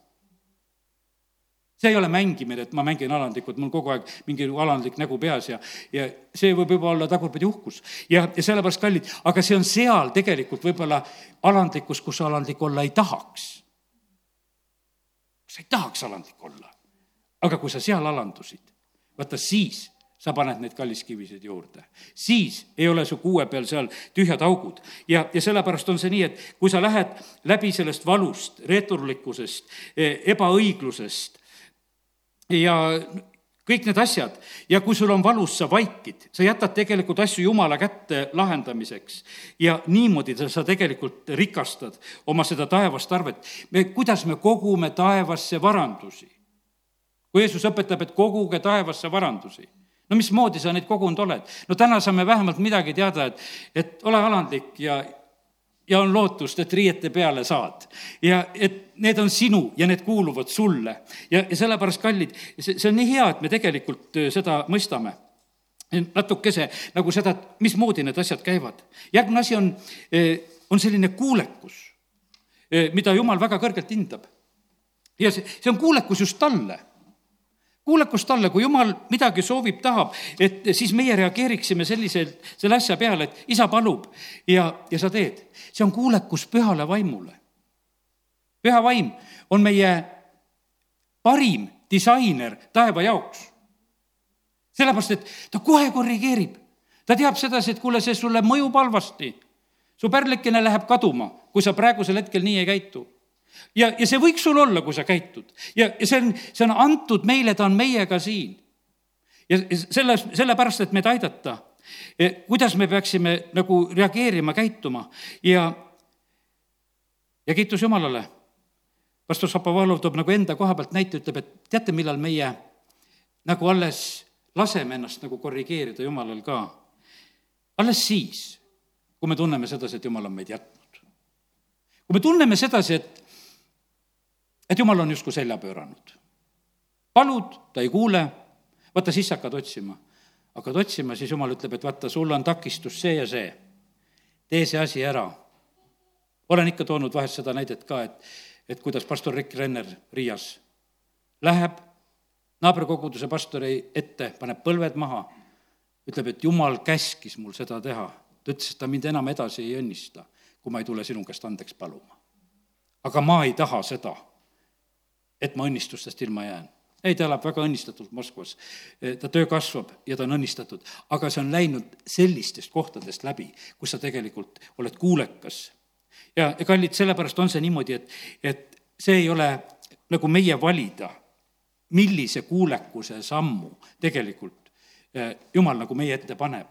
see ei ole mängimine, et ma mängin alandlikult, mul kogu aeg mingi alandlik nägu peas ja, ja see võib juba olla tagurpidi uhkus. ja, ja sellepärast kallid, aga see on seal tegelikult võib-olla alandlikkus, kus sa alandlik olla ei tahaks. sa ei tahaks alandlik olla. aga kui sa seal alandusid, vaata siis sa paned neid kalliskivisid juurde. siis ei ole su kuue peal seal tühjad augud. ja, ja sellepärast on see nii, et kui sa lähed läbi sellest valust, reeturlikkusest, e, ebaõiglusest ja kõik need asjad ja kui sul on valus, sa vaikid, sa jätad tegelikult asju Jumala kätte lahendamiseks ja niimoodi sa tegelikult rikastad oma seda taevast arvet. me, kuidas me kogume taevasse varandusi kui Jeesus õpetab, et koguge taevasse varandusi. no mismoodi sa neid kogunud oled? no täna saame vähemalt midagi teada, et, et ole alandlik ja, ja on lootust, et riiete peale saad. ja et need on sinu ja need kuuluvad sulle. ja, ja sellepärast, kallid, see, see on nii hea, et me tegelikult äh, seda mõistame natukese nagu seda, et mismoodi need asjad käivad. järgmine asi on, äh, on selline kuulekus, äh, mida Jumal väga kõrgelt hindab. ja see, see on kuulekus just talle kuulekus talle, kui jumal midagi soovib, tahab, et siis meie reageeriksime selliselt, selle asja peale, et isa palub ja, ja sa teed. see on kuulekus pühale vaimule. püha vaim on meie parim disainer taeva jaoks. sellepärast, et ta kohe korrigeerib. ta teab sedasi, et kuule, see sulle mõjub halvasti. su pärlikene läheb kaduma, kui sa praegusel hetkel nii ei käitu ja, ja see võiks sul olla, kui sa käitud. ja, ja see on, see on antud meile, ta on meiega siin. ja selles, sellepärast, et meid aidata, e, kuidas me peaksime nagu reageerima, käituma ja, ja kiitus Jumalale. pastor Šapovalov toob nagu enda koha pealt näite, ütleb, et teate, millal meie nagu alles laseme ennast nagu korrigeerida Jumalal ka. alles siis, kui me tunneme sedasi, et Jumal on meid jätnud. kui me tunneme sedasi, et, et Jumal on justkui selja pööranud. palud, ta ei kuule, vaata siis hakkad otsima. hakkad otsima, siis Jumal ütleb, et vaata, sul on takistus see ja see. tee see asi ära. olen ikka toonud vahest seda näidet ka, et, et kuidas pastor Rick Renner Riias läheb naabrikoguduse pastori ette, paneb põlved maha, ütleb, et jumal käskis mul seda teha. ta ütles, et ta mind enam edasi ei õnnista, kui ma ei tule sinu käest andeks paluma. aga ma ei taha seda, et ma õnnistustest ilma jään ei, ta elab väga õnnistatult Moskvas. ta töö kasvab ja ta on õnnistatud, aga see on läinud sellistest kohtadest läbi, kus sa tegelikult oled kuulekas. ja, ja kallid, sellepärast on see niimoodi, et, et see ei ole nagu meie valida millise kuulekuse sammu tegelikult eh, Jumal nagu meie ette paneb.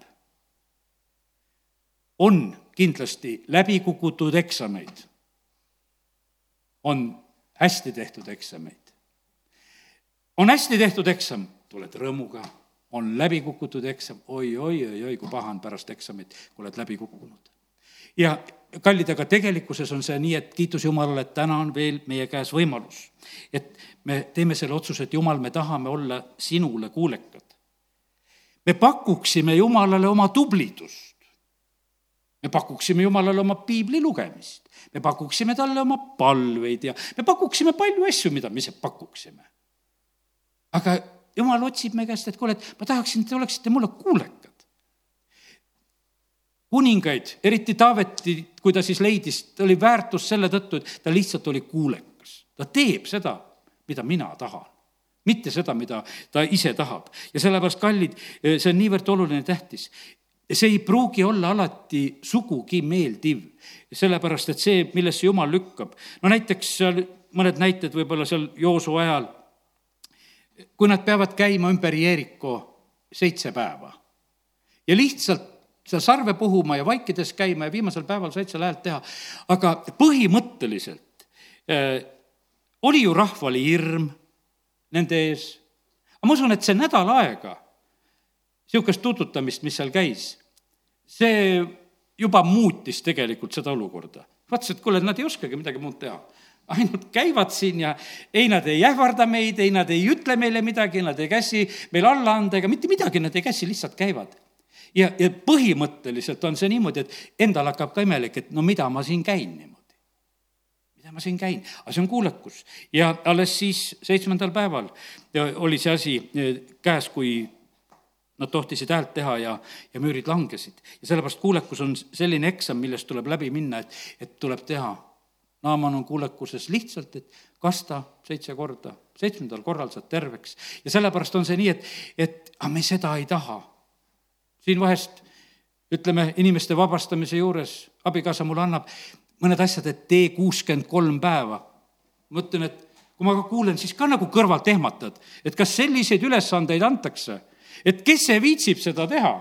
on kindlasti läbi kukutud eksameid, on hästi tehtud eksameid. on hästi tehtud eksam, tuled rõõmuga, on läbi kukutud eksam oi, oi, oi, oi, kui paha on pärast eksamit, kui oled läbi kukkunud. ja kallid, aga tegelikkuses on see nii, et kiitus Jumalale, et täna on veel meie käes võimalus. et me teeme selle otsuse, et Jumal, me tahame olla sinule kuulekad. me pakuksime Jumalale oma tublidust. Me pakuksime Jumalale oma piibli lugemist. me pakuksime talle oma palveid ja me pakuksime palju asju, mida me ise pakuksime. aga Jumal otsib meie käest, et kuule, et ma tahaksin, et te oleksite mulle kuulekad kuningaid, eriti Taavetit, kui ta siis leidis, ta oli väärtus selle tõttu, et ta lihtsalt oli kuulekas. ta teeb seda, mida mina tahan, mitte seda, mida ta ise tahab. ja sellepärast, kallid, see on niivõrd oluline, tähtis. See ei pruugi olla alati sugugi meeldiv, sellepärast et see, millesse Jumal lükkab, no näiteks seal mõned näited võib-olla seal Joosu ajal, kui nad peavad käima ümber Jeeriko seitse päeva ja lihtsalt seda sarve puhuma ja vaikides käima ja viimasel päeval said seal häält teha. aga põhimõtteliselt äh, oli ju rahval hirm nende ees. aga ma usun, et see nädal aega, niisugust tututamist, mis seal käis, see juba muutis tegelikult seda olukorda. vaatas, et kuule, nad ei oskagi midagi muud teha ainult käivad siin ja ei, nad ei ähvarda meid, ei, nad ei ütle meile midagi, nad ei käsi meil alla anda ega mitte midagi nad ei käsi, lihtsalt käivad ja, ja põhimõtteliselt on see niimoodi, et endal hakkab ka imelik, et no mida ma siin käin niimoodi. mida ma siin käin, aga see on kuulekus ja alles siis seitsmendal päeval oli see asi käes, kui nad tohtisid häält teha ja, ja müürid langesid. ja sellepärast kuulekus on selline eksam, millest tuleb läbi minna, et, et tuleb teha. Naaman on kuulekuses lihtsalt, et kasta seitse korda, seitsmendal korral saad terveks. ja sellepärast on see nii, et, et aga me seda ei taha siin vahest ütleme, inimeste vabastamise juures abikaasa mulle annab mõned asjad, et tee kuuskümmend kolm päeva. ma ütlen, et kui ma ka kuulen, siis ka nagu kõrvalt ehmatad, et kas selliseid ülesandeid antakse, et kes see viitsib seda teha.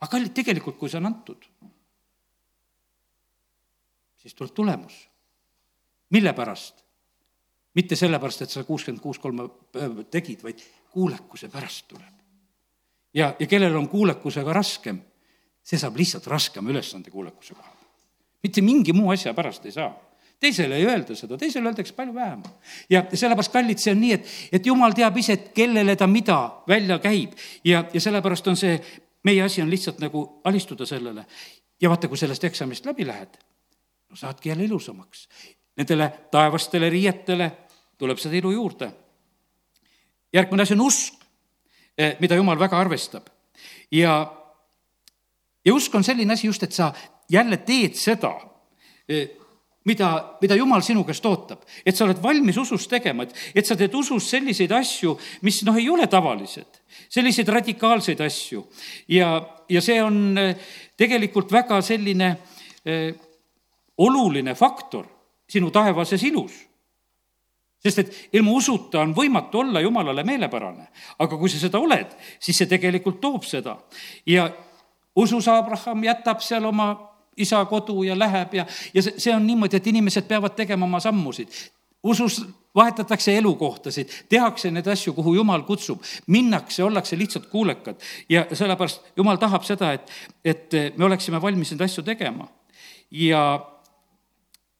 aga kallid, tegelikult, kui see on antud, siis tuleb tulemus. mille pärast? mitte sellepärast, et sa kuuskümmend kuus kolme päeva tegid, vaid kuulekuse pärast tuleb ja, ja kellel on kuulekusega raskem, see saab lihtsalt raskema ülesande kuulekuse koha peal. mitte mingi muu asja pärast ei saa teisele ei öelda seda, teisele öeldakse palju vähem. ja sellepärast, kallid, see on nii, et, et jumal teab ise, et kellele ta mida välja käib ja, ja sellepärast on see, meie asi on lihtsalt nagu alistuda sellele. ja vaata, kui sellest eksamist läbi lähed, no saadki jälle ilusamaks. Nendele taevastele riietele tuleb seda ilu juurde. järgmine asi on usk. Eh, mida jumal väga arvestab. ja, ja usk on selline asi just, et sa jälle teed seda, eh, mida, mida Jumal sinu käest ootab. et sa oled valmis usus tegema, et, et sa teed usus selliseid asju, mis noh, ei ole tavalised, selliseid radikaalseid asju. ja, ja see on eh, tegelikult väga selline eh, oluline faktor sinu taevases ilus sest et ilma usuta on võimatu olla jumalale meelepärane. aga kui sa seda oled, siis see tegelikult toob seda. ja usus Abraham jätab seal oma isa kodu ja läheb ja, ja see, see on niimoodi, et inimesed peavad tegema oma sammusid. usus vahetatakse elukohtasid, tehakse neid asju, kuhu Jumal kutsub, minnakse, ollakse lihtsalt kuulekad ja sellepärast Jumal tahab seda, et, et me oleksime valmis neid asju tegema. ja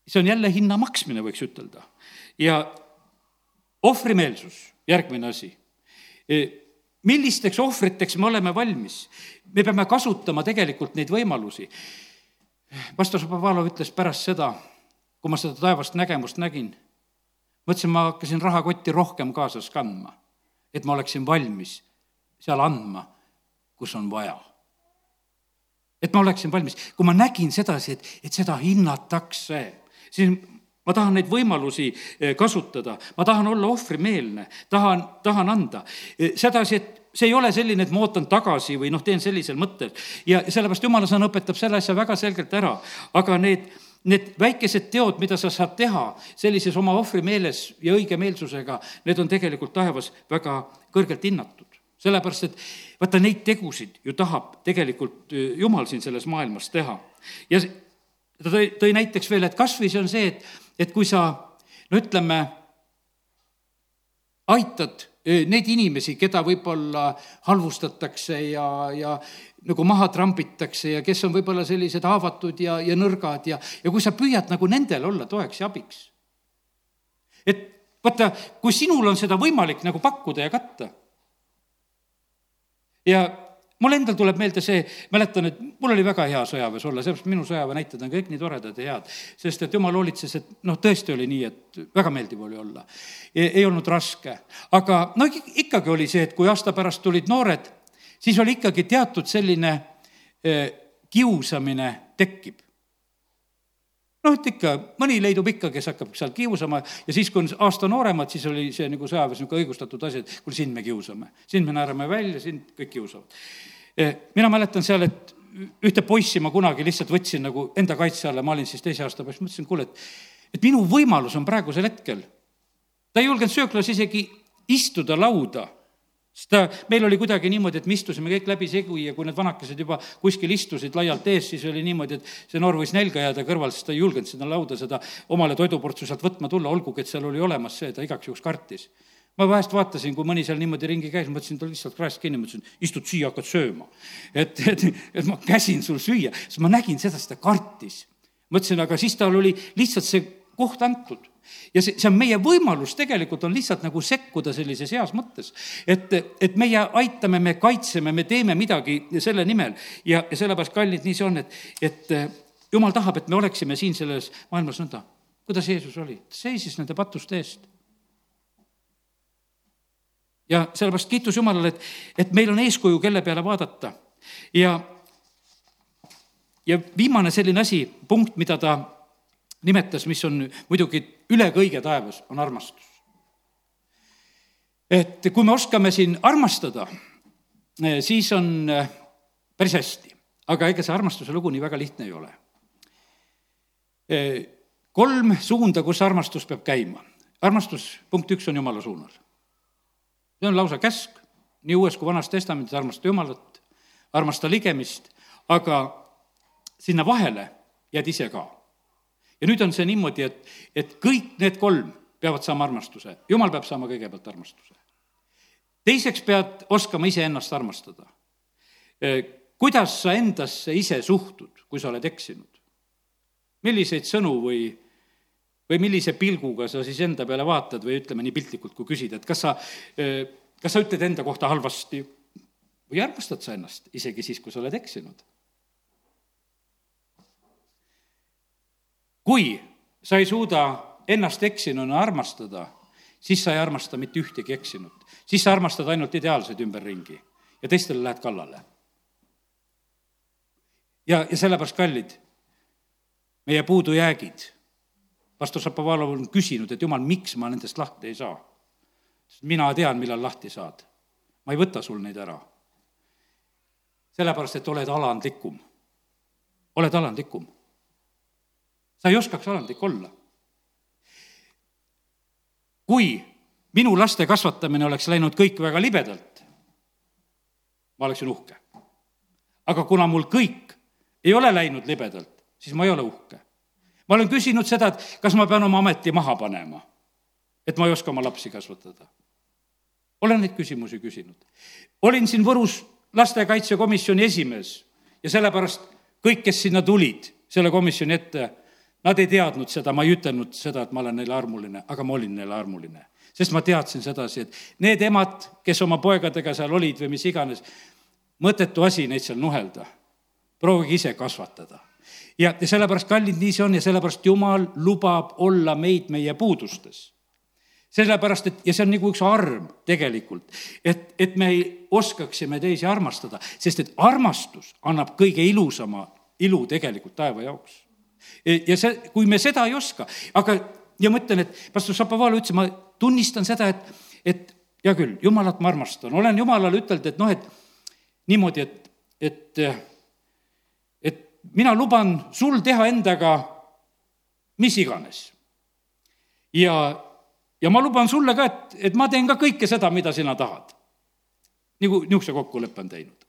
see on jälle hinna maksmine, võiks ütelda. ja ohvrimeelsus, järgmine asi. millisteks ohvriteks me oleme valmis? me peame kasutama tegelikult neid võimalusi. Pastor Šapovalov ütles pärast seda, kui ma seda taevast nägemust nägin mõtlesin, ma hakkasin rahakotti rohkem kaasas kandma, et ma oleksin valmis seal andma, kus on vaja. et ma oleksin valmis, kui ma nägin sedasi, et, et seda hinnatakse, siis ma tahan neid võimalusi eh, kasutada, ma tahan olla ohvrimeelne, tahan, tahan anda. Eh, sedasi, et see ei ole selline, et ma ootan tagasi või noh, teen sellisel mõttel. ja sellepärast jumala sõna õpetab selle asja väga selgelt ära, aga need need väikesed teod, mida sa saad teha sellises oma ohvrimeeles ja õigemeelsusega, need on tegelikult taevas väga kõrgelt hinnatud. sellepärast, et vaata, neid tegusid ju tahab tegelikult äh, Jumal siin selles maailmas teha. ja ta tõi, tõi näiteks veel, et kas või see on see, et, et kui sa no ütleme, aitad äh, neid inimesi, keda võib-olla halvustatakse ja, ja nagu maha trambitakse ja kes on võib-olla sellised haavatud ja, ja nõrgad ja, ja kui sa püüad nagu nendel olla toeks ja abiks. et vaata, kui sinul on seda võimalik nagu pakkuda ja katta. ja mul endal tuleb meelde see, mäletan, et mul oli väga hea sõjaväes olla, sellepärast minu sõjaväe näited on kõik nii toredad ja head. sest et jumal hoolitses, et noh, tõesti oli nii, et väga meeldiv oli olla. ei olnud raske, aga no ikkagi oli see, et kui aasta pärast tulid noored siis oli ikkagi teatud selline eh, kiusamine tekib noh, et ikka, mõni leidub ikka, kes hakkab seal kiusama ja siis, kui on aasta nooremad, siis oli see nagu sõjaväes niisugune õigustatud asi, et kuule, sind me kiusame. sind me naerame välja, sind kõik kiusavad. Eh, mina mäletan seal, et ühte poissi ma kunagi lihtsalt võtsin nagu enda kaitse alla, ma olin siis teise aasta poiss, mõtlesin, kuule, et, et minu võimalus on praegusel hetkel. ta ei julgenud sööklas isegi istuda lauda sest ta, meil oli kuidagi niimoodi, et me istusime kõik läbisegi ja kui need vanakesed juba kuskil istusid laialt ees, siis oli niimoodi, et see noor võis nälga jääda kõrval, sest ta ei julgenud seda lauda seda omale toiduportsu sealt võtma tulla, olgugi et seal oli olemas see, ta igaks juhuks kartis. Ma vahest vaatasin, kui mõni seal niimoodi ringi käis, mõtlesin, ta lihtsalt kraest kinni, mõtlesin, istud siia, hakkad sööma. et, et, et ma käsin sul süüa, sest ma nägin seda, sest ta kartis. mõtlesin, aga siis tal oli lihtsalt see koht antud ja see, see on meie võimalus tegelikult on lihtsalt nagu sekkuda sellises heas mõttes. et, et meie aitame, me kaitseme, me teeme midagi selle nimel ja, ja sellepärast, kallid, nii see on, et, et jumal tahab, et me oleksime siin selles maailmas nõnda. kuidas Jeesus oli, seisis nende patuste eest. Ja sellepärast kiitus Jumalale, et, et meil on eeskuju, kelle peale vaadata ja ja viimane selline asi, punkt, mida ta nimetas, mis on muidugi üle kõige taevas, on armastus. et kui me oskame siin armastada, eh, siis on eh, päris hästi, aga ega see armastuse lugu nii väga lihtne ei ole. Eh, kolm suunda, kus armastus peab käima. armastus, punkt üks, on Jumala suunal. See on lausa käsk, nii Uues kui Vanas Testamendis, armasta Jumalat, armasta ligemist, aga sinna vahele jääd ise ka ja nüüd on see niimoodi, et, et kõik need kolm peavad saama armastuse. jumal peab saama kõigepealt armastuse. teiseks pead oskama iseennast armastada. kuidas sa endasse ise suhtud, kui sa oled eksinud? milliseid sõnu või, või millise pilguga sa siis enda peale vaatad või ütleme nii piltlikult, kui küsida, et kas sa, kas sa ütled enda kohta halvasti või armastad sa ennast isegi siis, kui sa oled eksinud kui sa ei suuda ennast eksinuna armastada, siis sa ei armasta mitte ühtegi eksinut. siis sa armastad ainult ideaalseid ümberringi ja teistele lähed kallale. ja, ja sellepärast, kallid, meie puudujäägid, pastor Šapovalov on küsinud, et jumal, miks ma nendest lahti ei saa? mina tean, millal lahti saad. ma ei võta sul neid ära. sellepärast, et oled alandlikum. oled alandlikum sa ei oskaks alandlik olla. kui minu laste kasvatamine oleks läinud kõik väga libedalt, ma oleksin uhke. aga kuna mul kõik ei ole läinud libedalt, siis ma ei ole uhke. Ma olen küsinud seda, et kas ma pean oma ameti maha panema. et ma ei oska oma lapsi kasvatada? olen neid küsimusi küsinud. olin siin Võrus lastekaitsekomisjoni esimees ja sellepärast kõik, kes sinna tulid selle komisjoni ette, nad ei teadnud seda, ma ei ütelnud seda, et ma olen neile armuline, aga ma olin neile armuline. sest ma teadsin sedasi, et need emad, kes oma poegadega seal olid või mis iganes, mõttetu asi neid seal nuhelda. proovige ise kasvatada. Ja, ja sellepärast, kallid, nii see on ja sellepärast Jumal lubab olla meid meie puudustes sellepärast, et ja see on nagu üks arm tegelikult, et, et me oskaksime teisi armastada, sest et armastus annab kõige ilusama ilu tegelikult taeva jaoks. ja see, kui me seda ei oska, aga, ja ma ütlen, et pastor Šapovalov ütles, ma tunnistan seda, et, et hea küll, jumalat ma armastan, olen jumalale ütelnud, et noh, et niimoodi, et, et mina luban sul teha endaga mis iganes. ja ja ma luban sulle ka, et, et ma teen ka kõike seda, mida sina tahad. nagu niisuguse kokkuleppe on teinud.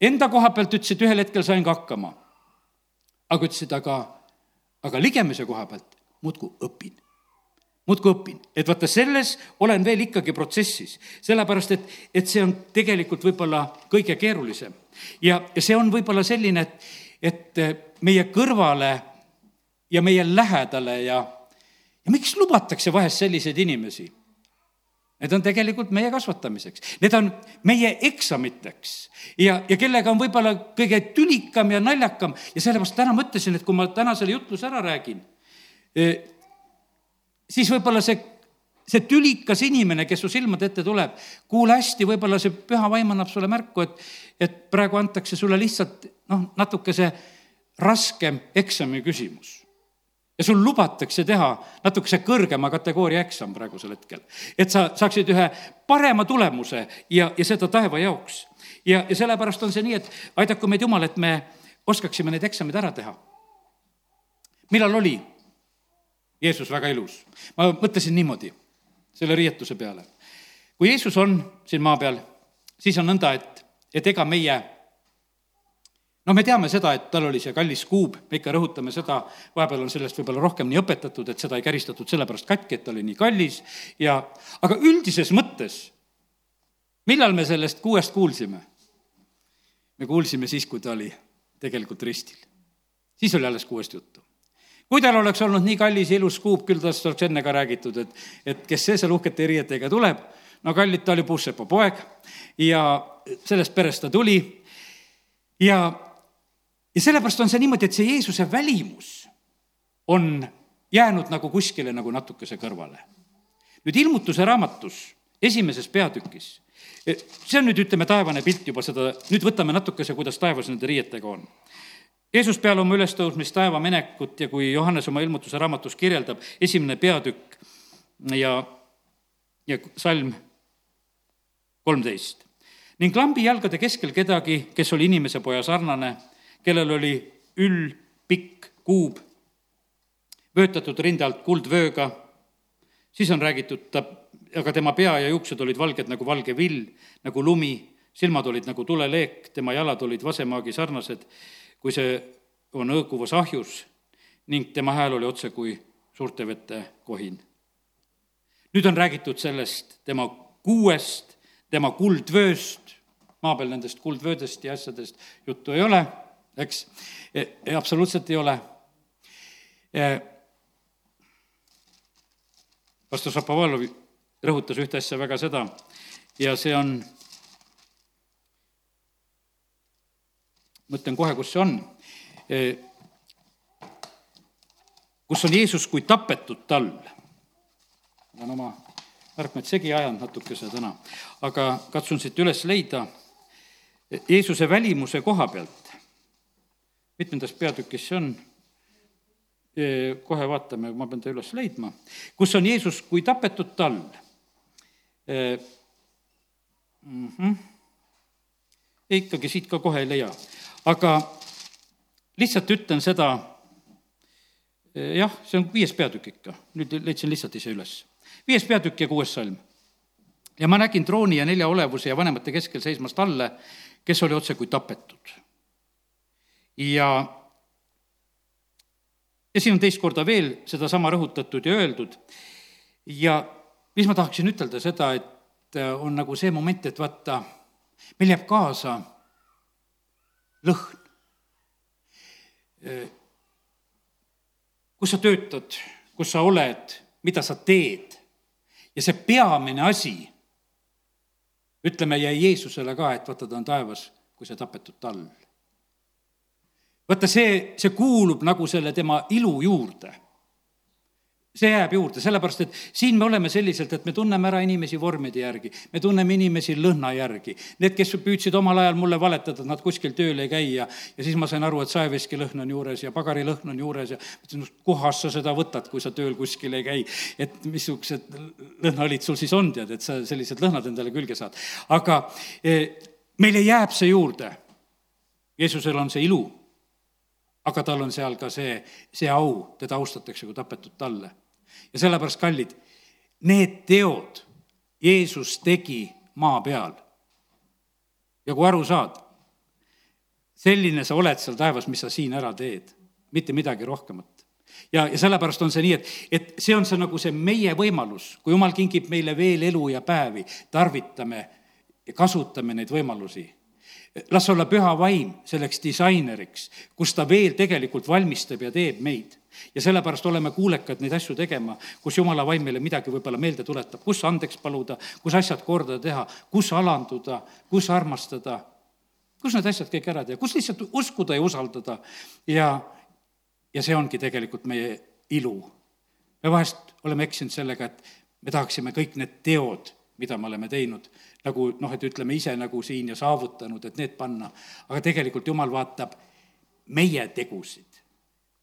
Enda koha pealt ütles, et ühel hetkel sain ka hakkama. aga ütlesid, aga, aga ligemise koha pealt muudkui õpin muudkui õpin, et vaata, selles olen veel ikkagi protsessis, sellepärast et, et see on tegelikult võib-olla kõige keerulisem. ja, ja see on võib-olla selline, et, et meie kõrvale ja meie lähedale ja ja miks lubatakse vahest selliseid inimesi? Need on tegelikult meie kasvatamiseks, need on meie eksamiteks. Ja, ja kellega on võib-olla kõige tülikam ja naljakam. Ja sellepärast täna mõtlesin, et kui ma täna selle jutluse ära räägin, e, siis võib-olla see, see tülikas inimene, kes su silmade ette tuleb, kuule hästi, võib-olla see püha vaim annab sulle märku, et, et praegu antakse sulle lihtsalt noh, natuke see raskem eksami küsimus ja sul lubatakse teha natukese kõrgema kategooria eksam praegusel hetkel. et sa saaksid ühe parema tulemuse ja, ja seda taeva jaoks. ja, ja sellepärast on see nii, et aidaku meid Jumal, et me oskaksime need eksamid ära teha. millal oli Jeesus väga ilus? ma mõtlesin niimoodi, selle riietuse peale. kui Jeesus on siin maa peal, siis on nõnda, et, et ega meie noh, me teame seda, et tal oli see kallis kuub, me ikka rõhutame seda, vahepeal on sellest võib-olla rohkem nii õpetatud, et seda ei käristatud sellepärast katki, et ta oli nii kallis ja, aga üldises mõttes, millal me sellest kuuest kuulsime? me kuulsime siis, kui ta oli tegelikult ristil. siis oli alles kuuest juttu kui tal oleks olnud nii kallis ja ilus kuup, küll tast oleks enne ka räägitud, et, et kes see seal uhkete riietega tuleb, no kallid, ta oli puussepa poeg ja sellest perest ta tuli ja ja sellepärast on see niimoodi, et see Jeesuse välimus on jäänud nagu kuskile nagu natukese kõrvale. nüüd ilmutuse raamatus esimeses peatükis, e, see on nüüd, ütleme, taevane pilt juba seda, nüüd võtame natukese, kuidas taevas nende riietega on. Jeesus peale oma ülestõusmist taeva minekut ja kui Johannes oma ilmutuse raamatus kirjeldab, esimene peatükk ja, ja salm kolmteist. ning lambi jalgade keskel kedagi, kes oli inimese poja sarnane kellel oli üll, pikk kuub, vöötatud rinde alt kuldvööga, siis on räägitud ta, aga tema pea ja juuksed olid valged nagu valge vill, nagu lumi, silmad olid nagu tuleleek, tema jalad olid vasemaagi sarnased, kui see on õõguvas ahjus ning tema hääl oli otse kui suurte vete kohin. nüüd on räägitud sellest tema kuuest, tema kuldvööst, maa peal nendest kuldvöödest ja asjadest juttu ei ole eks. E, absoluutselt ei ole. E, pastor Šapovalov rõhutas ühte asja väga seda ja see on, mõtlen kohe, kus see on, kus on Jeesus kui tapetud tall. olen oma märkmed segi ajanud natukese täna, aga katsun siit üles leida Jeesuse välimuse koha pealt mitmendas peatükis see on? kohe vaatame, ma pean ta üles leidma, kus on Jeesus kui tapetud tall mm. -hmm. ikkagi siit ka kohe ei leia, aga lihtsalt ütlen seda, jah, see on viies peatükk ikka, nüüd leidsin lihtsalt ise üles. viies peatükk ja kuues salm. ja ma nägin trooni ja nelja olevuse ja vanemate keskel seismas talle, kes oli otse kui tapetud ja, ja siin on teist korda veel sedasama rõhutatud ja öeldud ja mis ma tahaksin ütelda seda, et äh, on nagu see moment, et vaata, meil jääb kaasa lõhn. Kus sa töötad, kus sa oled, mida sa teed ja see peamine asi, ütleme, jäi Jeesusele ka, et vaata, ta on taevas, kui see tapetud tall. vaata, see, see kuulub nagu selle tema ilu juurde see jääb juurde, sellepärast et siin me oleme selliselt, et me tunneme ära inimesi vormide järgi, me tunneme inimesi lõhna järgi. Need, kes püüdsid omal ajal mulle valetada, et nad kuskil tööl ei käi ja, ja siis ma sain aru, et saeveski lõhn on juures ja pagarilõhn on juures ja mõtlesin, kohast sa seda võtad, kui sa tööl kuskil ei käi. et missugused lõhnaõlid sul siis on, tead, et sa sellised lõhnad endale külge saad. aga e, meile jääb see juurde. Jeesusel on see ilu aga tal on seal ka see, see au, teda austatakse kui tapetud talle ja sellepärast, kallid, need teod Jeesus tegi maa peal. ja kui aru saad, selline sa oled seal taevas, mis sa siin ära teed, mitte midagi rohkemat ja, ja sellepärast on see nii, et, et see on see nagu see meie võimalus, kui jumal kingib meile veel elu ja päevi, tarvitame ja kasutame neid võimalusi las olla püha vaim selleks disaineriks, kus ta veel tegelikult valmistab ja teeb meid. Ja sellepärast oleme kuulekad neid asju tegema, kus jumala vaim meile midagi võib-olla meelde tuletab, kus andeks paluda, kus asjad korda teha, kus alanduda, kus armastada, kus need asjad kõik ära teha, kus lihtsalt uskuda ja usaldada ja, ja see ongi tegelikult meie ilu. me vahest oleme eksinud sellega, et me tahaksime kõik need teod mida me oleme teinud, nagu noh, et ütleme ise nagu siin ja saavutanud, et need panna. aga tegelikult Jumal vaatab meie tegusid,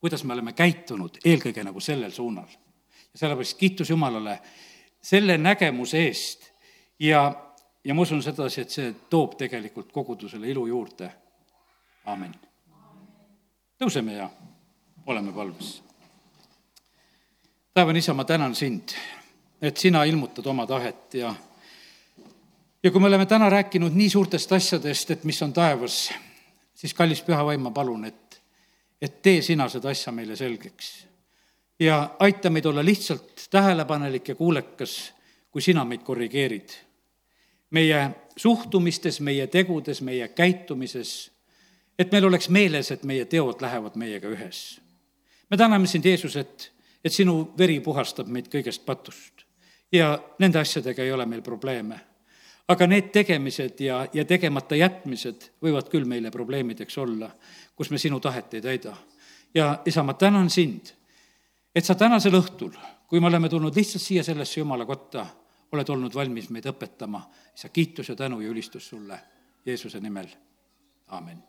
kuidas me oleme käitunud eelkõige nagu sellel suunal. ja sellepärast kiitus Jumalale selle nägemuse eest ja, ja ma usun sedasi, et see toob tegelikult kogudusele ilu juurde. amin. tõuseme ja oleme palves. taevane isa, ma tänan sind et sina ilmutad oma tahet ja ja kui me oleme täna rääkinud nii suurtest asjadest, et mis on taevas, siis kallis püha vaim, ma palun, et, et tee sina seda asja meile selgeks. ja aita meid olla lihtsalt tähelepanelik ja kuulekas, kui sina meid korrigeerid. meie suhtumistes, meie tegudes, meie käitumises, et meil oleks meeles, et meie teod lähevad meiega ühes. me täname sind, Jeesus, et, et sinu veri puhastab meid kõigest patust ja nende asjadega ei ole meil probleeme. aga need tegemised ja, ja tegemata jätmised võivad küll meile probleemideks olla, kus me sinu tahet ei täida. ja isa, ma tänan sind, et sa tänasel õhtul, kui me oleme tulnud lihtsalt siia sellesse Jumala kotta, oled olnud valmis meid õpetama. isa, kiitus ja tänu ja ülistus sulle Jeesuse nimel, aamen